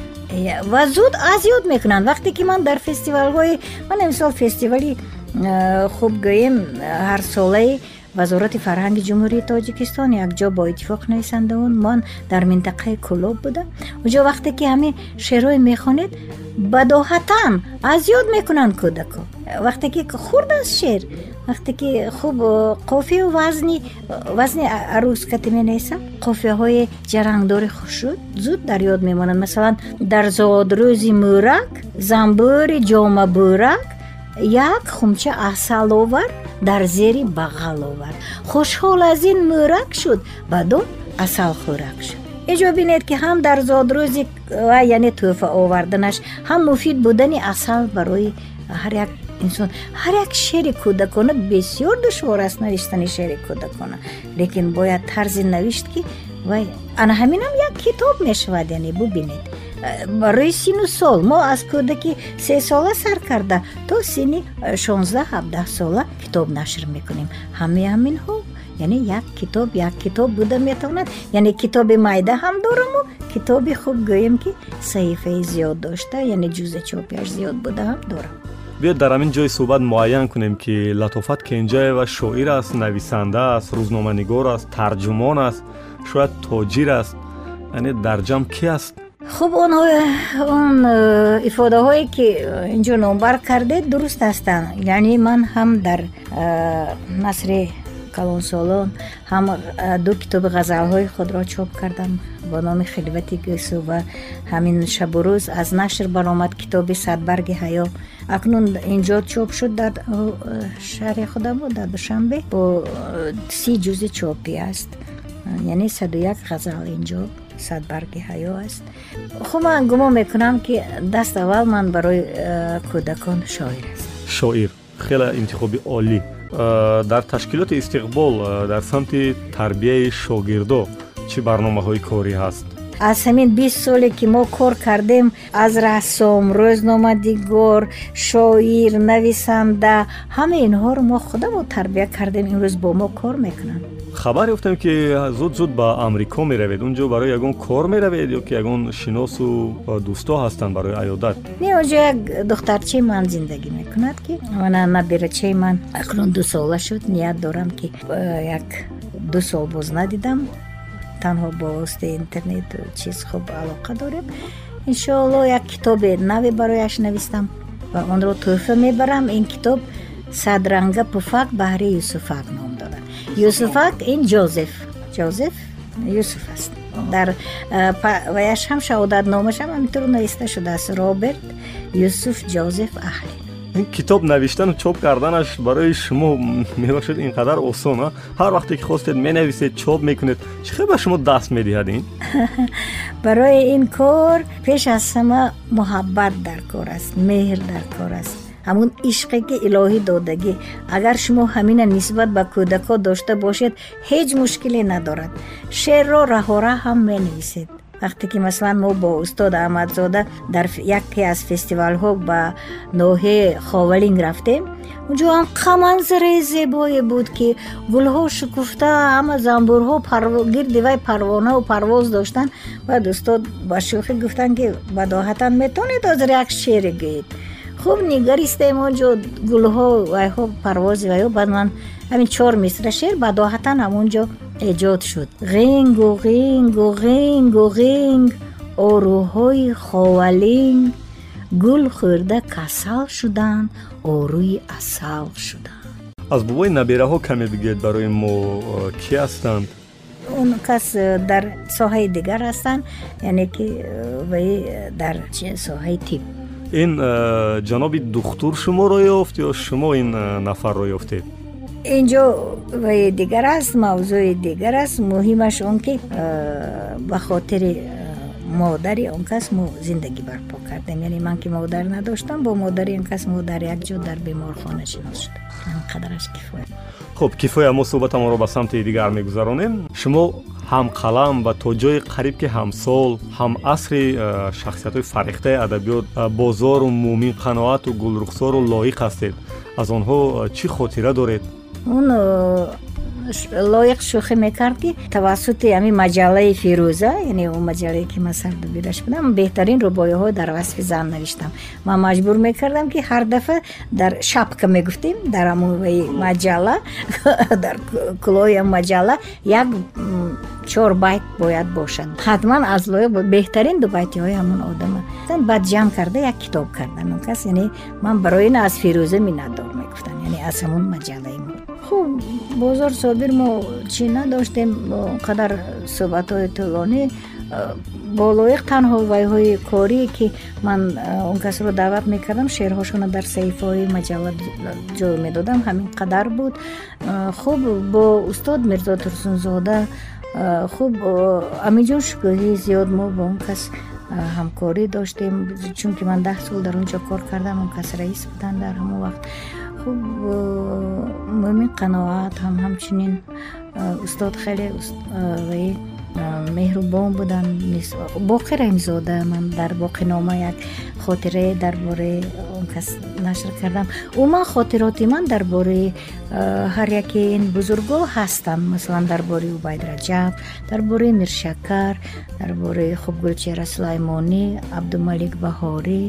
Ва зуд аз ёд мекунанд. Вақте ки ман дар фестивалҳои ман мисол фестивали Э, хуб гӯем ҳарсолаи вазорати фарҳанги ҷумҳурии тоҷикистон якҷо бо иттифоқ нависандаон ман дар минтақаи кӯлоб будам онҷо вақте ки ҳамин шеърҳое мехонед бадоҳатан аз ёд мекунанд кӯдако вақте ки хурд аст шеър вақте ки хуб қофияу вазни вазни арӯзкатӣ менависам қофияҳои ҷарангдори хушуд зуд дар ёд мемонанд масалан дар зодрӯзи мӯрак замбӯри ҷома бӯрак як хумча асал овард дар зери бағал овард. Хушҳол аз ин мӯрак шуд баъдон асалхӯрак шуд. Инҷо бинед ки ҳам дар зодрӯзи ва яъне тӯҳфа оварданаш ҳам муфид будани асал барои ҳар як инсон ҳар як шеъри кӯдакона бисёр душвор аст навиштани шеъри кӯдакона. Лекин бояд тарзи навишт ки вай ана ҳаминам як китоб мешавад яъне бубинед барои сину сол. Мо аз кӯдаки се сола сар карда то сини шонздаҳ ҳабдаҳ сола китоб нашр мекунем. Ҳамаи ҳаминҳо яъне як китоб як китоб буда метавонад. Яъне китоби майда ҳам дораму китоби хуб гӯем ки саҳифаи зиёд дошта яъне ҷузъи чопияш зиёд буда ҳам дорам. Биёд дар ҳамин ҷои суҳбат муайян кунем ки латофат кенҷаева шоир аст нависанда аст рӯзноманигор аст тарҷумон аст шояд тоҷир аст. Яъне дар ҷамъ ки аст хуб он э, ифодаҳое ки инҷо номбар кардед дуруст ҳастанд яъне ман ҳам дар э, насри калонсолон ҳам э, ду китоби ғазалҳои худро чоп кардам бо номи хилвати гӯсу ва ҳамин шабу рӯз. Аз нашр баромад китоби садбарги ҳаё акнун инҷо чоп шуд дар шаҳри худам дар душанбе. Бо си ҷузи чопӣ аст. Яъне саду як ғазал инҷо садбарги ҳаё аст хуб ман гумон мекунам ки даст аввал ман барои э, кӯдакон шоир ҳастам шоир. Хеле интихоби олӣ. Э, дар ташкилоти истиқбол э, дар самти тарбияи шогирдо чӣ барномаҳои корӣ ҳаст? Аз ҳамин бист соле ки мо кор кардем аз рассом рӯзномадигор шоир нависанда ҳама инҳоро мо худамон тарбия кардем имрӯз бо мо кор мекунанд хабар ёфтем ки зуд зуд ба амрико меравед. Унҷо барои ягон кор меравед ё ки ягон шиносу дӯсто ҳастанд барои аёдат не онҷо як духтарчаи ман зиндагӣ мекунад ки мана набирачаи ман акнун ду сола шуд. Ният дорам ки э, як ду сол боз надидам. Танҳо бо воситаи интернету чиз хуб алоқа дорем иншоалло як китобе наве барояш навистам ва онро тӯҳфа мебарам. Ин китоб садранга пуфак баҳри юсуфак ном дорад юсуфак ин ҷозеф ҷозеф юсуф аст. Дар ваяш ҳам шаҳодатномашам ҳаминтур нависта шудааст. Роберт юсуф ҷозеф аҳли. Ин китоб навиштану чоп карданаш барои шумо мебошад ин қадар осон ҳар вақте ки хостед менависед чоп мекунед чӣ хел ба шумо даст медиҳад ин? Барои ин кор пеш аз ҳама муҳаббат дар кор аст меҳр дар кор аст ҳамун ишқе ки илоҳӣ додагӣ. Агар шумо ҳамина нисбат ба кӯдакҳо дошта бошед ҳеҷ мушкиле надорад. Шеърро раҳора ҳам менависед. Вақте ки масалан мо бо устод аҳмадзода дар яке аз фестивалҳо ба ноҳияи ховалинг рафтем унҷо анқа манзараи зебое буд ки гулҳо шукуфта ҳама замбурҳо гирди вай парвонаву парвоз доштанд баъд устод ба шӯхӣ гуфтанд ки бадоҳатан метавонед ҳозир як шеъре гӯед хуб нигаристем онҷо гулҳо вайҳо парвози вайҳо баъд ман ҳамин чор мисра шеър бадоҳатан ҳамонҷо эҷод шуд. Ғингу ғингу ғингу ғинг орӯҳои ховалинг гул хӯрда касал шуданд орӯи асал шуданд аз бобои набераҳо каме бигӯед барои мо кӣ ҳастанд? Он кас дар соҳаи дигар ҳастанд яъне ки вай дар соҳаи тиб ин ҷаноби духтур шуморо ёфт ё шумо ин нафарро ёфтед инҷо ваи дигар аст мавзӯи дигар аст. Муҳимаш он ки ба хотири модари он кас мо зиндагӣ барпо кардем. Яъне ман ки модар надоштам бо модари он кас мо дар як ҷо дар беморхона шинос шудам ҳамқадараш кифоя. Хуб кифоя мо суҳбатамонро ба самти дигар мегузаронем. Шумо ҳамқалам ва то ҷои қариб ки ҳамсол ҳамасри шахсиятҳои фарехтаи адабиёт бозору мӯмин қаноату гулрухсору лоиқ ҳастед. Аз онҳо чӣ хотира доред? Он лоиқ шӯхӣ мекард ки тавассути ҳами маҷаллаи фирӯза яъне он маҷаллае ки ман сардубираш будам беҳтарин рӯбоиҳо дар васфи зан навиштам. Ман маҷбур мекардам ки ҳар дафъа дар шапка мегуфтем дар амои маҷалла дар кулои маҷалла як чор байт бояд бошад. Ҳатман аз лоиқ беҳтарин ду байтиҳои ҳамон одама. Баъд ҷамъ карда як китоб кардам. Он кас яъне ман барои ин аз фирӯза миннатдор мегуфтам яъне аз ҳамон маҷаллаи мо хуб бозор собир мо чӣ надоштем онқадар суҳбатҳои тӯлонӣ. Бо лоиқ танҳо вайҳои корие ки ман он касро даъват мекардам шеърҳошона дар саҳифаҳои маҷалла ҷой медодам. Ҳамин қадар буд. Хуб бо устод мирзо турсунзода хуб амиҷон шукӯҳӣ зиёд мо бо он кас ҳамкорӣ доштем. Чунки ман даҳ сол дар он ҷо кор кардам он кас раис буданд дар ҳамон вақт хуб мӯмин қаноат ҳам ҳамчунин устод хеле ваи меҳрубон буданд боқи раҳимзода ман дар боқинома як хотирае дар бораи он кас нашр кардам. Умуман хотироти ман дар бораи ҳар яке ин бузургҳо ҳастанд. Масалан дар бораи убайд раҷаб дар бораи миршакар дар бораи хуб гулчера сулаймонӣ абдумалик баҳорӣ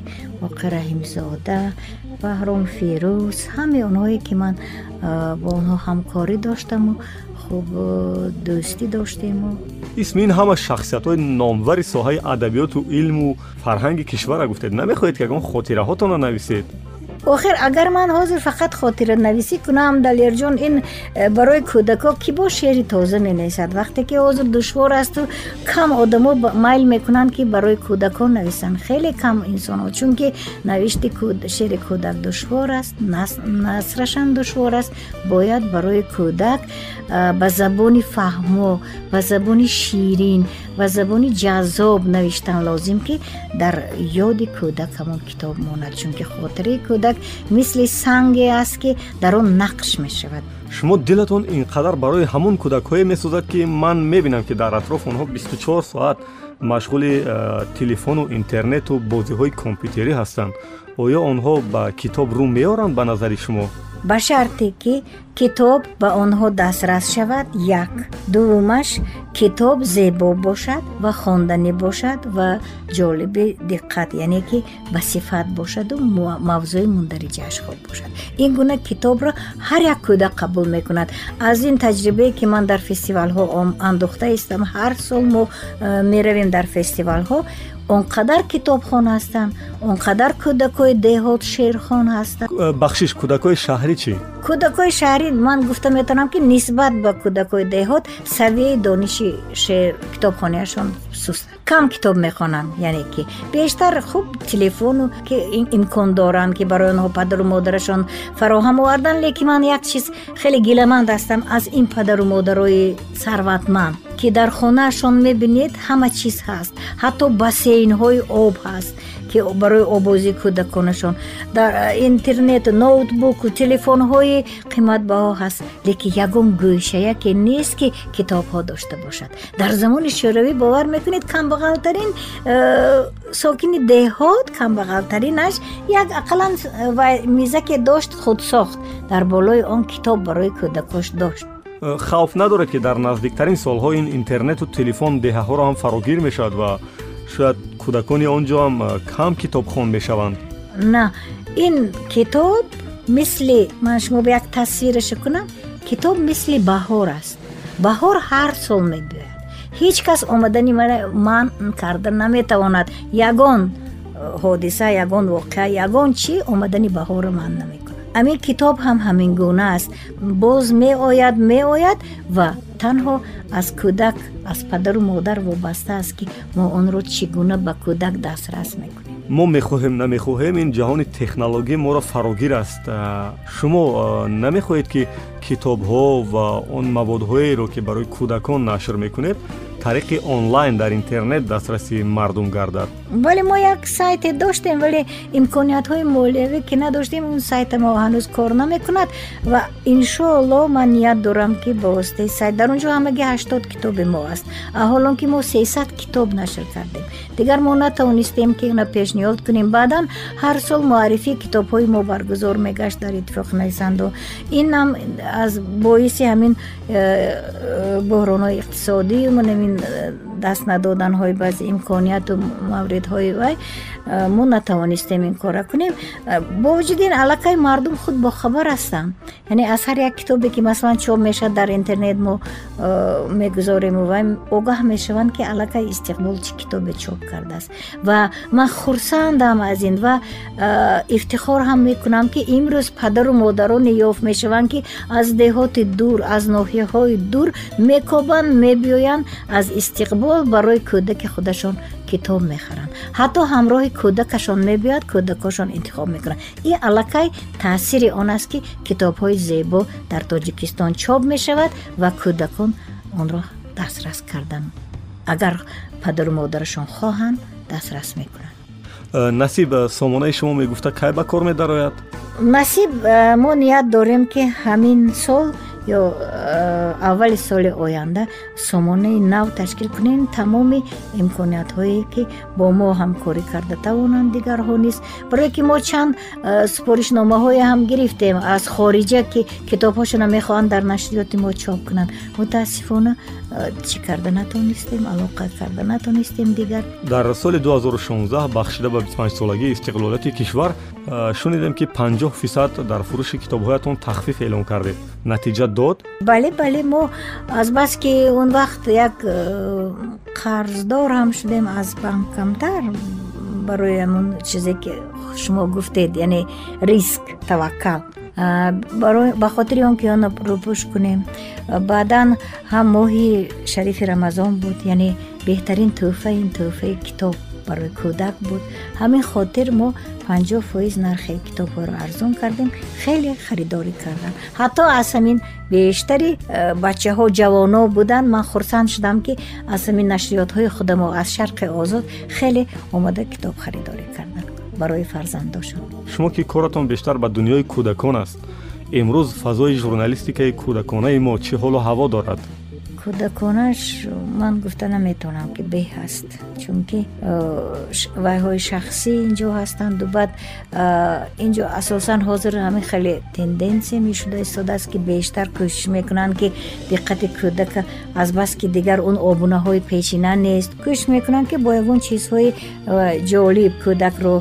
боқи раҳимзода баҳром фирӯз. Ҳамаи онҳое ки ман бо онҳо ҳамкорӣ доштаму хуб дӯстӣ доштему. Исми ин ҳама шахсиятҳои номвари соҳаи адабиёту илму фарҳанги кишвара гуфтед. Намехоҳед ки ягон хотираҳотонро нависед охир агар ман ҳозир фақат хотиранависӣ кунам далерҷон ин э, барои кӯдако ки бо шеъри тоза менависад? Вақте ки ҳозир душвор асту кам одамо майл мекунанд ки барои кӯдакон нависанд. Хеле кам инсонҳо чунки навишти шеъри кӯдак душвор аст насрашам душвор аст. Бояд барои кӯдак э, ба забони фаҳмо ба забони ширин ба забони ҷаззоб навиштан лозим ки дар ёди кӯдак ҳамон китоб монад чунки хотираи кӯдак мисли санге аст ки дар он нақш мешавад. Шумо дилатон инқадар барои ҳамон кӯдакҳое месӯзад ки ман мебинам ки дар атроф онҳо 24 соат машғули э, телефону интернету бозиҳои компютерӣ ҳастанд. Оё онҳо ба китоб рӯ меоранд ба назари шумо? Ба шарте ки китоб ба онҳо дастрас шавад як. Дуввумаш китоб зебо бошад ва хонданӣ бошад ва ҷолиби диққат яъне ки ба сифат бошаду мавзӯи мундариҷааш хоб бошад. Ин гуна китобро ҳар як кӯдак қабул мекунад. Аз ин таҷрибае ки ман дар фестивалҳо андохта истам ҳар сол мо э, меравем дар фестивалҳо он қадар китобхон ҳастанд он қадар кӯдакои деҳот шеърхон ҳастанд бахшиш кӯдакои шаҳрӣ чӣ кӯдакои шаҳрӣ ман гуфта метавонам ки нисбат ба кӯдакои деҳот савияи дониши шеър китобхонияшон суст кам китоб мехонанд. Яъне ки бештар хуб телефону ки имкон доранд ки барои онҳо падару модарашон фароҳам овардан лекин ман як чиз хеле гиламанд ҳастам аз ин падару модарои сарватманд ки дар хонаашон мебинед ҳама чиз ҳаст. Ҳатто бассейнҳои об ҳаст ки барои обозии кӯдаконашон. Дар интернет ноутбуку телефонҳои қиматбаҳо ҳаст. Лекин ягон гӯшая ки нест ки китобҳо дошта бошад. Дар замони шӯравӣ бовар мекунед камбағалтарин сокини деҳот камбағалтаринаш як ақаллан мизаке дошт худсохт дар болои он китоб барои кӯдакош дошт. Хавф надоред ки дар наздиктарин солҳо ин интернету телефон деҳаҳоро ҳам фарогир мешавад ва шояд кӯдакони он ҷо ҳам э, кам китобхон мешаванд? На ин китоб мисли ман шумо ба як тасвираше кунам китоб мисли баҳор аст. Баҳор ҳар сол мебиёяд. Ҳеҷ кас омадани ман карда наметавонад. Ягон э, ҳодиса ягон воқеа ягон чӣ омадани баҳорро ман намекунад ҳамин китоб ҳам ҳамин гуна аст. Боз меояд меояд ва танҳо аз кӯдак аз падару модар вобаста аст ки мо онро чӣ гуна ба кӯдак дастрас мекунем. Мо мехоҳем намехоҳем. Ин ҷаҳони технологӣ моро фарогир аст. Шумо намехоҳед ки китобҳо ва он маводҳоеро ки барои кӯдакон нашр мекунед тариқи онлайн дар интернет дастрасӣ мардум гардад. Вале мо як сайте доштем вале имкониятҳои молиявӣ ки надоштем он сайта мо ҳанӯз кор намекунад ва иншоалло ман ният дорам ки ба воситаи сайт. Дар он ҷо ҳамаги ҳаштод китоби мо аст. Аҳолон ки мо сесад китоб нашр кардем дигар мо натавонистем ки ина пешниҳод кунем баъдан ҳар сол муаррифии китобҳои мо баргузор мегашт дар иттифоқи нависанду инам аз боиси ҳамин э, э, буҳронҳои иқтисодию манамин даст надоданҳои баъзе имконияту мавридҳои вай мо натавонистем ин кора кунем. Бо вуҷуди ин аллакай мардум худ бохабар ҳастанд яъне аз ҳар як китобе ки масалан чоп мешавад дар интернет мо мегузорему вай огаҳ мешаванд ки аллакай истиқбол чӣ китобе чоп кардааст. Ва ман хурсандам аз ин ва ифтихор ҳам мекунам ки имрӯз падару модароне ёфт мешаванд ки аз деҳоти дур аз ноҳияҳои дур мекобанд мебиёянд аз истиқбол барои кӯдаки худашон китоб мехаранд ҳатто ҳамроҳи кӯдакашон мебиёяд кӯдакошон интихоб мекунанд ин аллакай таъсири он аст ки китобҳои зебо дар тоҷикистон чоп мешавад ва кӯдакон онро дастрас кардан. Агар падару модарашон хоҳанд дастрас мекунанд. Э, насиб э, сомонаи шумо мегуфта кай ба кор медарояд? Насиб э, мо ният дорем ки ҳамин сол ё э, аввали соли оянда сомонаи нав ташкил кунем тамоми имкониятҳое ки бо мо ҳамкорӣ карда тавонанд дигарҳо низ. Барое ки мо чанд э, супоришномаҳое ҳам гирифтем аз хориҷа ки китобҳошона мехоҳанд дар нашриёти мо чоп кунанд. Мутаассифона э, чӣ карда натонистем алоқа карда натонистем дигар? Дар соли 2016 бахшида ба 25солагии истиқлолияти кишвар шунидем ки 50 фисад дар фурӯши китобҳоятон тахфиф эълон кардед. Натиҷа дод? Бале бале мо азбаски он вақт як э, қарздор ҳам шудем аз банк камтар барои ҳамун чизе ки шумо гуфтед яъне риск таваккал. Ба хотири он ки онро рӯпӯш кунем. Баъдан ҳам моҳи шарифи рамазон буд яъне беҳтарин тӯҳфа ин тӯҳфаи китоб барои кӯдак буд. Ҳамин хотир мо панҷоҳ фоиз нархи китобҳоро арзон кардем. Хеле харидорӣ кардам. Ҳатто аз ҳамин бештари э, бачаҳо ҷавоно буданд. Ман хурсанд шудам ки аз ҳамин нашриётҳои худамо аз шарқи озод хеле омода китоб харидорӣ карданд барои фарзандошон. Шумо ки коратон бештар ба дунёи кӯдакон аст. Имрӯз фазои журналистикаи кӯдаконаи мо чӣ ҳолу ҳаво дорад кӯдаконаш ман гуфта наметавонам ки беҳ аст. Чунки вайҳои шахсӣ инҷо ҳастанду баъд инҷо асосан ҳозир ҳамин хеле тенденсия мешуда истодааст ки бештар кӯшиш мекунанд ки диққати кӯдака азбас ки дигар он обунаҳои пешина нест. Кӯшиш мекунанд ки бо ягон чизҳои ҷолиб кӯдакро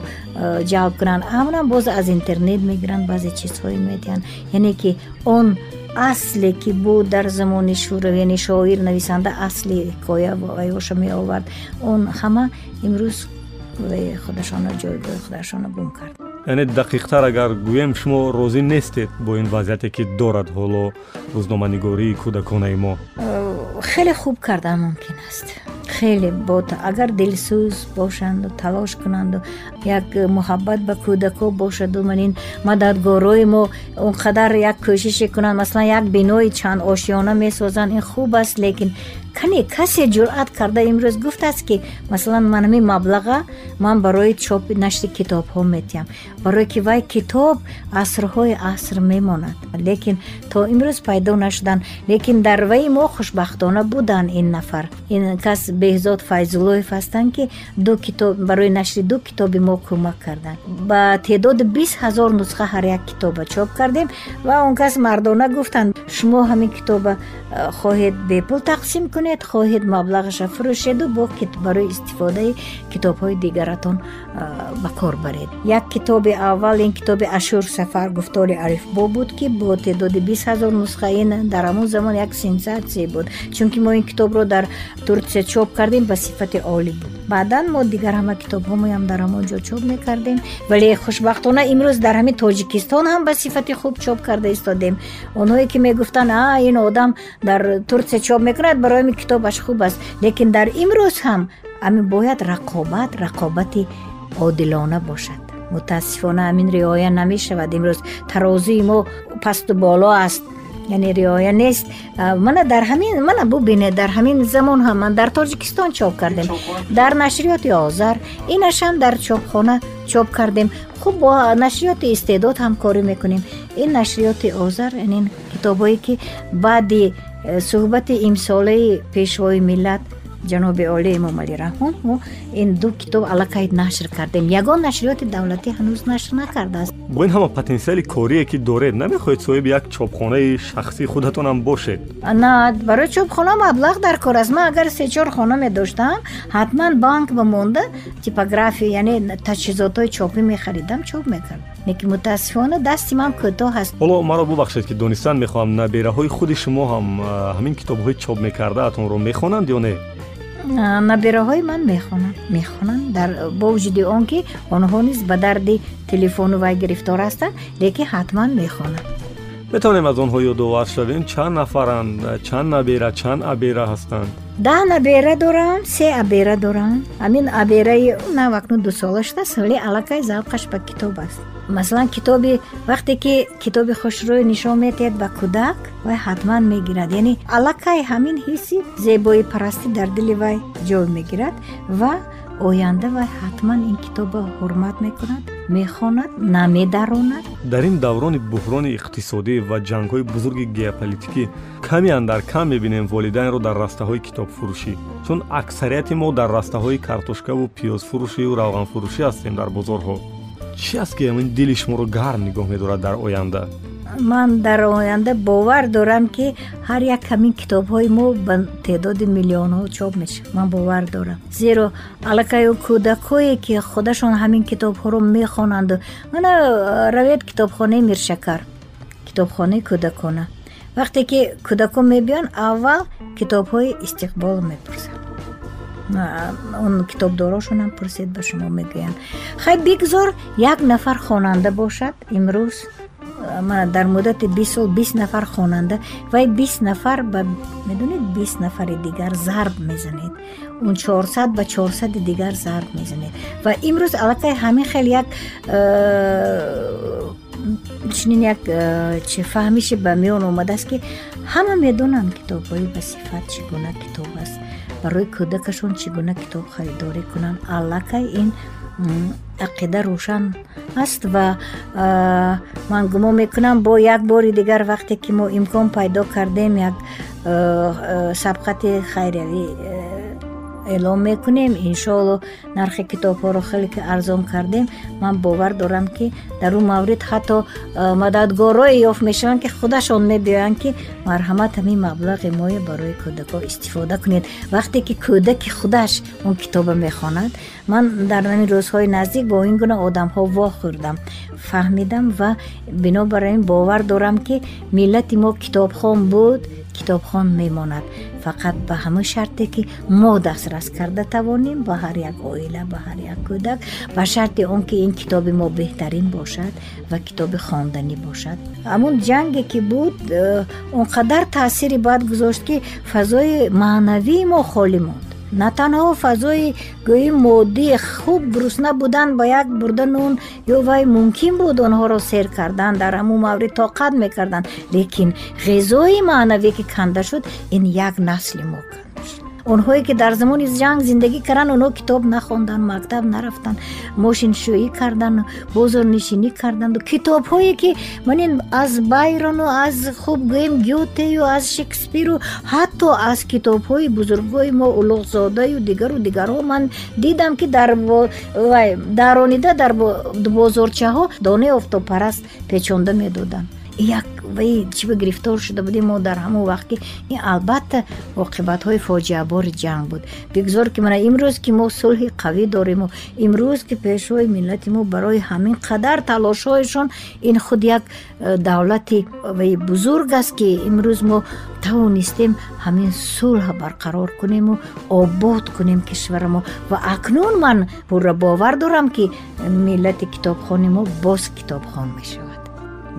ҷалб кунанд. Амнам боз аз интернет мегиранд баъзе чизҳои медиҳанд. Яъне ки он асле ки буд дар замони шӯрав яъне шоир нависанда асли ҳикоя ваёша меовард. Он ҳама имрӯз худашонро ҷойгоҳи худашонро гум кард. Яъне дақиқтар агар гӯем шумо розӣ нестед бо ин вазъияте ки дорад ҳоло рӯзноманигории кӯдаконаи мо? Хеле хуб кардан мумкин аст хеле бо агар дилсӯз бошанду талош кунанду як муҳаббат ба кӯдако бошаду манин мададгорои мо он қадар як кӯшише кунанд масалан як бинои чанд ошёна месозанд ин хуб аст лекин кане касе ҷуръат карда имрӯз гуфтааст ки масалан манами маблаға ман барои чопи нашри китобҳо метиҳам барое ки вай китоб асрҳои аср мемонад. Лекин то имрӯз пайдо нашуданд лекин дар ваи мо хушбахтона буданд ин нафар. Ин кас беҳзод файзуллоев ҳастанд ки ду китоб барои нашри ду китоби мо кӯмак карданд. Ба теъдоди бист ҳазор нусха ҳар як китоба чоп кардем ва он кас мардона гуфтанд шумо ҳамин китоба э, хоҳед бепул тақсим кунед кунед хоҳед маблағаша фурӯшеду бо барои истифодаи китобҳои дигаратон ба кор баред. Як китоби аввал ин китоби ашур сафар гуфтори арифбо буд ки бо теъдоди бист ҳазор нусха ин дар ҳамон замон як сенсатсия буд чунки мо ин китобро дар турсия чоп кардем ба сифати олӣ буд. Баъдан мо дигар ҳама китобҳомоям дар ҳамон ҷо чоп мекардем вале хушбахтона имрӯз дар ҳамин тоҷикистон ҳам ба сифати хуб чоп карда истодем. Онҳое ки мегуфтанд а ин одам дар турсия чоп мекунад барои ин китобаш хуб аст лекин дар имрӯз ҳам ами бояд рақобат рақобати одилона бошад. Мутаассифона ҳамин риоя намешавад. Имрӯз тарозии мо пасту боло аст. Яъне риоя нест. Мана дар ҳамин мана бубинед дар ҳамин замон ҳам ман дар тоҷикистон чоп кардем. Дар нашриёти озар инашам дар чопхона чоп кардем. Хуб бо нашриёти истеъдод ҳамкорӣ мекунем. Ин нашриёти озар ин китобҳое ки баъди э, суҳбати имсолаи пешвои миллат ҷаноби оли эмомалӣ раҳмон мо ин ду китоб аллакай нашр кардем. Ягон нашриёти давлатӣ ҳанӯз нашр накардааст. Бо ин ҳама потенсиали корие ки доред намехоҳед соҳиби як чопхонаи шахсии худатонам бошед. На барои чопхона маблағ дар кор аст. Ман агар сечор хона медоштам ҳатман банк ба монда типография яъне таҷҳизотҳои чопӣ мехаридам чоп мекардам. Лекин мутаассифона дасти ман кӯтоҳ аст. Ҳоло маро бубахшед ки донистан мехоҳам. Набераҳои худи шумо ҳам ҳамин китобҳои чоп мекардаатонро мехонанд ё не набераҳои ман мехонанд мехонанд дар бо вуҷуди он ки онҳо низ ба дарди телефону вай гирифтор ҳастанд лекин ҳатман мехонанд. Метавонем аз онҳо ёдовар шавем. Чанд нафаранд? Чанд набера? Чанд абера ҳастанд? Даҳ набера дорам се абера дорам. Ҳамин абераи нав акнун дусола шудааст вале аллакай завқаш ба китоб аст масалан китоби вақте ки китоби хушрӯй нишон метиҳад ба кӯдак вай ҳатман мегирад. Яъне аллакай ҳамин ҳисси зебоӣ парастӣ дар дили вай ҷой мегирад ва оянда вай ҳатман ин китобро ҳурмат мекунад мехонад намедаронад дар ин даврони буҳрони иқтисодӣ ва ҷангҳои бузурги геополитикӣ каме андар кам мебинем волидайнро дар растаҳои китобфурӯшӣ чун аксарияти мо дар растаҳои картошкаву пиёзфурӯшию равғанфурӯшӣ ҳастем дар бозорҳо чӣ аст ки ҳамин дили шуморо гарм нигоҳ медорад дар оянда? Ман дар оянда бовар дорам ки ҳар як ҳамин китобҳои мо ба теъдоди миллионҳо чоп мешавад. Ман бовар дорам. Зеро аллакай кӯдакҳое ки худашон ҳамин китобҳоро мехонанду мана равед китобхонаи миршакар. Китобхонаи кӯдакона. Вақте ки кӯдакон мебиёнд аввал китобҳои истиқбол мепурсанд он китобдорошонам пурсед ба шумо мегӯянд хай бигзор як нафар хонанда бошад имрӯз ман дар муддати бист сол бист нафар хонанда вай бист нафар ба медонед бист нафари дигар зарб мезанед. Он чорсад ба чорсади дигар зарб мезанед. Ва имрӯз аллакай ҳамин хел як чунин як чи фаҳмише ба миён омадааст ки ҳама медонанд китобҳои ба сифат чӣ гуна китоб аст барои кӯдакашон чӣ гуна китоб харидорӣ кунанд. Аллакай ин ақида рӯшан аст ва ман гумон мекунам бо як бори дигар вақте ки мо имкон пайдо кардем як сабқати хайриявӣ эълон мекунем. Иншоалло нархи китобҳоро хеле ки арзон кардем ман бовар дорам ки дар он маврид ҳатто мададгорое ёфт мешаванд ки худашон мебиёянд ки марҳамат ҳамин маблағи моя барои кӯдакҳо истифода кунед. Вақте ки кӯдаки худаш он китоба мехонад ман дар намин рӯзҳои наздик бо ин гуна одамҳо вохӯрдам фаҳмидам ва бинобар ин бовар дорам ки миллати мо китобхон буд китобхон мемонад. Фақат ба ҳамон шарте ки мо дастрас карда тавонем ба ҳар як оила ба ҳар як кӯдак ба шарти он ки ин китоби мо беҳтарин бошад ва китоби хонданӣ бошад. Ҳамун ҷанге ки буд э, он қадар таъсири бад гузошт ки фазои маънавии мо холӣ монд на танҳо фазои гӯи моддӣ хуб гурусна будан ба як бурда нун ё вай мумкин буд онҳоро сер кардан дар ҳамун маврид тоқат мекарданд. Лекин ғизои маънавӣ ки канда шуд ин як насли мо онҳое ки дар замони ҷанг зиндагӣ карданд онҳо китоб нахонданд мактаб нарафтанд мошиншӯӣ карданду бозорнишинӣ карданду. Китобҳое ки манин аз байрону аз хуб гӯем гютею аз шекспиру ҳатто аз китобҳои бузургҳои мо улуғзодаю дигару дигарҳо ман дидам ки даронида дар бозорчаҳо донаи офтобпараст печонда медоданд. Як ваи чӣ ба гирифтор шуда будем мо дар ҳамон вақт ки ин албатта оқибатҳои фоҷиабори ҷанг буд. Бигзор ки мана имрӯз ки мо сулҳи қавӣ дориму имрӯз ки пешрои миллати мо барои ҳамин қадар талошҳояшон ин худ як э, давлати ваи бузург аст ки имрӯз мо тавонистем ҳамин сулҳ барқарор кунему обод кунем кишварамо ва акнун ман пурра бовар дорам ки миллати китобхони мо боз китобхон мешавад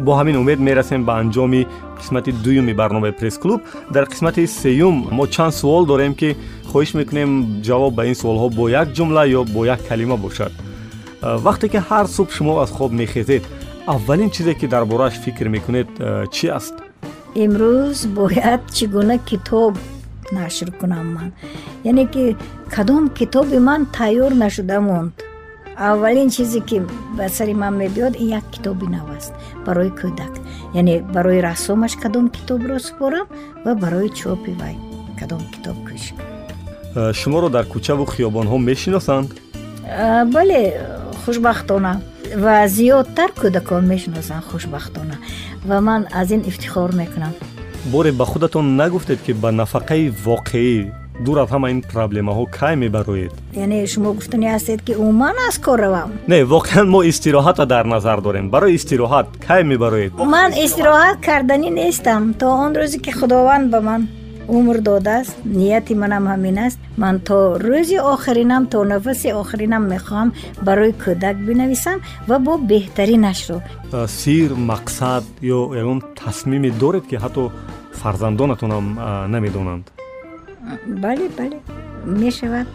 бо ҳамин умед мерасем ба анҷоми қисмати дуюми барномаи пресс-клуб дар қисмати сеюм мо чанд суол дорем ки хоҳиш мекунем ҷавоб ба ин суолҳо бо як ҷумла ё бо як калима бошад. Вақте ки ҳар субҳ шумо аз хоб мехезед аввалин чизе ки дар борааш фикр мекунед чӣ аст? Имрӯз бояд чӣ гуна китоб нашр кунам ман. Яъне ки кадом китоби ман тайёр нашуда монд аввалин чизе ки ба сари ман мебиёд ин як китоби нав аст. Барои кӯдак. Яъне барои рассомаш кадом китобро супорам ва барои чопи вай кадом китоб кӯш э, шуморо дар кӯчаву хиёбонҳо мешиносанд? Э, бале хушбахтона. Ва зиёдтар кӯдакон мешиносанд хушбахтона. Ва ман аз ин ифтихор мекунам. Боре ба худатон нагуфтед ки ба нафақаи воқеӣ дур аз ҳама ин проблемаҳо кай мебароед? Яъне шумо гуфтанӣ ҳастед ки умуман аз кор равам. Не воқеан мо истироҳатро дар назар дорем. Барои истироҳат кай мебароед? Ман истироҳат карданӣ нестам. То он рӯзе ки худованд ба ман умр додааст нияти манам ҳамин аст. Ман то рӯзи охиринам то нафаси охиринам мехоҳам барои кӯдак бинависам ва бо беҳтаринашро сир мақсад ё ягон тасмиме доред ки ҳатто фарзандонатонам намедонанд бале бале. Мешавад.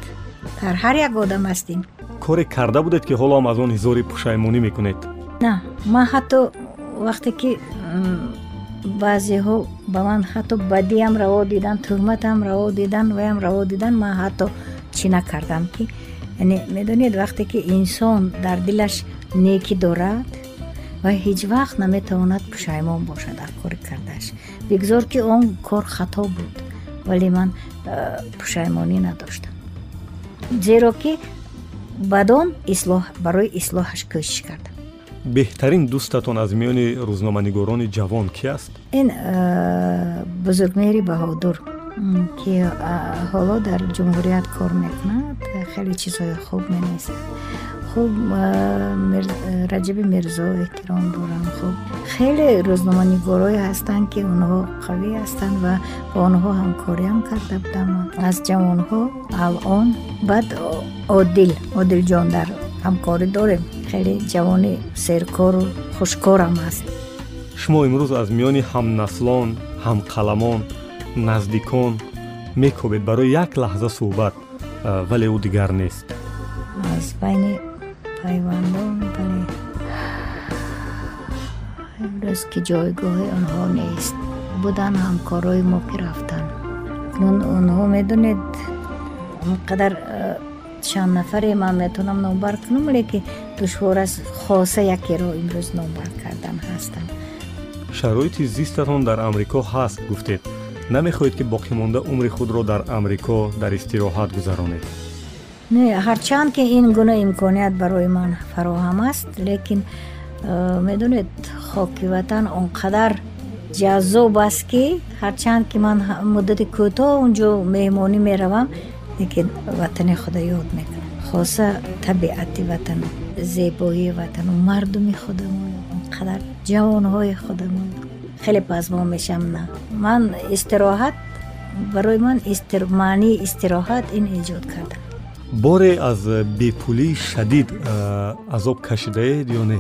Дар ҳар як одам ҳастем. Коре карда будед ки ҳолоам аз он ҳизори пушаймонӣ мекунед? На ман ҳатто вақте ки баъзеҳо ба ман ҳатто бадиам раво дидан туҳматам раво дидан ваям раво дидан ман ҳатто чӣ накардам ки яъне медонед вақте ки инсон дар дилаш некӣ дорад ва ҳеҷ вақт наметавонад пушаймон бошад дар кори кардааш. Бигзор ки он кор хато буд вале ман пушаймонӣ надоштам. Зеро ки бадон ислоҳ барои ислоҳаш кӯшиш кардам. Беҳтарин дӯстатон аз миёни рӯзноманигорони ҷавон ки аст? Ин бузургмери баҳодур ки ҳоло дар ҷумҳурият кор мекунад хеле чизҳои хуб менависад хуб раҷаби мирзо эҳтиром дорам хуб хеле рӯзноманигорое ҳастанд ки онҳо қавӣ ҳастанд ва бо онҳо ҳамкориам карда будам аз ҷавонҳо алон баъд одил одилҷон дар ҳамкорӣ дорем хеле ҷавони серкору хушкорам аст шумо имрӯз аз миёни ҳамнаслон ҳамқаламон наздикон мекобед барои як лаҳза суҳбат вале ӯ дигар нест аз байни пайвандон бале имрӯз ки ҷойгоҳи онҳо нест будан ҳамкорои мо ки рафтанд нун онҳо медонед он қадар чанд нафаре ман метавонам номбар кунам леки душвор аст хоса якеро имрӯз номбар кардан ҳастам. Шароити зистатон дар амрико ҳаст гуфтед. Намехоҳед ки боқимонда умри худро дар амрико дар истироҳат гузаронед. не ҳарчанд ки ин гуна имконият барои ман фароҳам аст лекин медонед хоки ватан он қадар ҷаззоб аст ки ҳарчанд ки ман муддати кӯтоҳ унҷо меҳмонӣ меравам лекин ватани худо ёд мекунам. Хоса табиати ватан зебоии ватану мардуми худамо он қадар ҷавонҳои худамо хеле пазмо мешам на. Ман истироҳат барои ман маънии истироҳат ин эҷод кардам боре аз бепулии шадид азоб кашидаед ё не?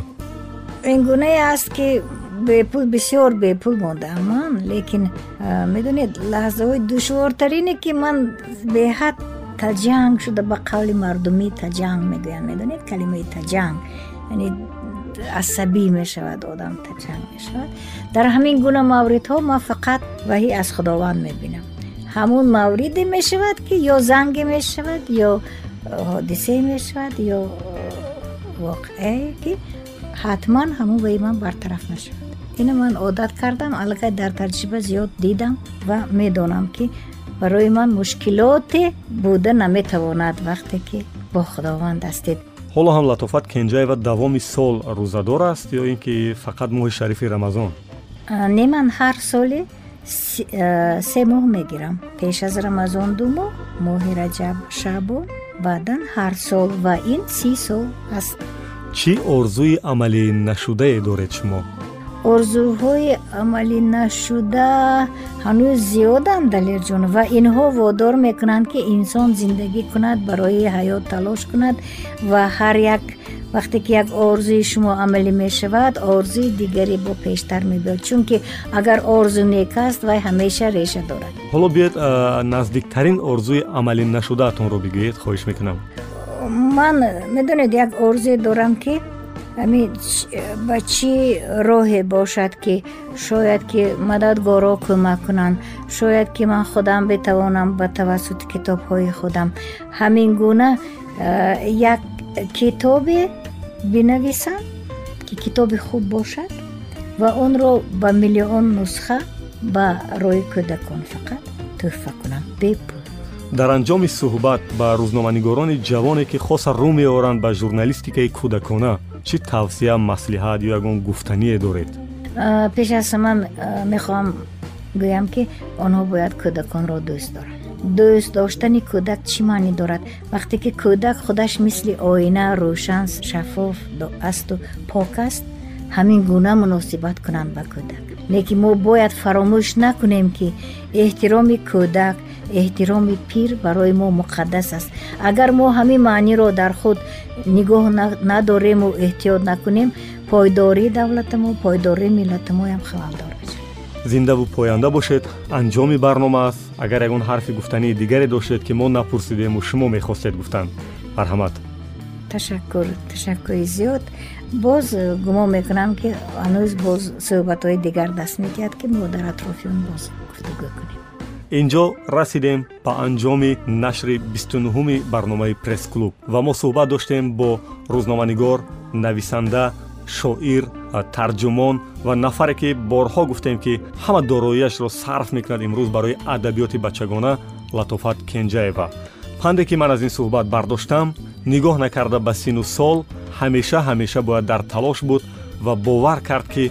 Ин гунае аст ки бепул бисёр бепул мондаам ман лекин медонед лаҳзаҳои душвортарине ки ман беҳад таҷанг шуда ба қавли мардумӣ таҷанг мегӯянд медонед калимаи таҷанг? Яъне асабӣ мешавад одам таҷанг мешавад. Дар ҳамин гуна мавридҳо ман фақат ваҳӣ аз худованд мебинам ҳамун мавриде мешавад ки ё занге мешавад ё ҳодисае мешавад ё воқеае ки ҳатман ҳамун ваи ман бартараф мешавад. Ина ман одат кардам аллакай дар таҷриба зиёд дидам ва медонам ки барои ман мушкилоте буда наметавонад вақте ки бо худованд ҳастед ҳоло ҳам латофат кенҷаева давоми сол рӯзадор аст ё ин ки фақат моҳи шарифи рамазон? Не ман ҳар соле се моҳ мегирам. Пеш аз рамазон ду моҳ моҳи раҷаб шабон баъдан ҳар сол ва ин си сол аст. Чӣ орзуи амалӣ нашудае доред шумо? Орзуҳои амалӣ нашуда ҳанӯз зиёданд далерҷон ва инҳо водор мекунанд ки инсон зиндагӣ кунад барои ҳаёт талош кунад ва ҳар як вақте ки як орзуи шумо амалӣ мешавад орзуи дигаре бо пештар мебиёд чунки агар орзу нек аст вай ҳамеша реша дорад. Ҳоло биёед наздиктарин орзуи амалӣ нашудаатонро бигӯед хоҳиш мекунам. Ман медонед як орзуе дорам ки ҳамин ба чӣ роҳе бошад ки шояд ки мададгоро кӯмак кунанд. Шояд ки ман худам бетавонам ба тавассути китобҳои худам. Ҳамин гуна як китобе бинависам ки китоби хуб бошад ва онро ба миллион нусха ба рӯи кӯдакон фақат тӯҳфа кунам бепул. Дар анҷоми суҳбат ба рӯзноманигорони ҷавоне ки хоса рӯ меоранд ба журналистикаи кӯдакона чӣ тавсия маслиҳат ё ягон гуфтание доред? Пеш аз ҳама мехоҳам гӯям ки онҳо бояд кӯдаконро дӯст доранд дӯст доштани кӯдак чӣ маънӣ дорад? Вақте ки кӯдак худаш мисли оина рӯшан шаффоф асту пок аст ҳамин гуна муносибат кунанд ба кӯдак. Лекин мо бояд фаромӯш накунем ки эҳтироми кӯдак эҳтироми пир барои мо муқаддас аст. Агар мо ҳамин маъниро дар худ нигоҳ надорему эҳтиёт накунем пойдории давлатамо пойдории миллатамоям халалдор мешавад зиндаву поянда бошед. Анҷоми барнома аст. Агар ягон ҳарфи гуфтании дигаре доштед ки мо напурсидему шумо мехостед гуфтан. Марҳамат. Ташаккур ташаккури зиёд. Боз гумон мекунам ки ҳанӯз боз суҳбатҳои дигар даст медиҳад ки мо дар атрофи он боз гуфтугӯ кунем. Инҷо расидем ба анҷоми нашри бистунуҳуми барномаи пресс-клуб. Ва мо суҳбат доштем бо рӯзноманигор нависанда шоир тарҷумон ва нафаре ки борҳо гуфтем ки ҳама дороияшро сарф мекунад имрӯз барои адабиёти бачагона латофат кенҷаева. Панде ки ман аз ин суҳбат бардоштам нигоҳ накарда ба сину сол ҳамеша ҳамеша бояд дар талош буд ва бовар кард ки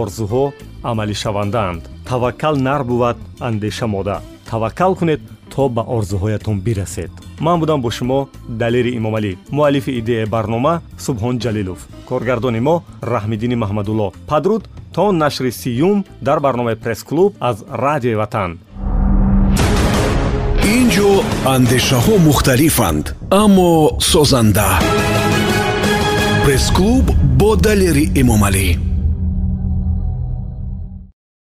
орзуҳо амалишавандаанд. Таваккал нар бувад андеша мода. Таваккал кунед то ба орзуҳоятон бирасед. Ман будам бо шумо далери имомалӣ муаллифи идеяи барнома субҳон ҷалилов. Коргардони мо раҳмиддини маҳмадулло. Падруд то нашри сиюм дар барномаи пресс-клуб аз радиои ватан. Ин ҷо андешаҳо мухталифанд аммо созанда. Пресс-клуб бо далери эмомалӣ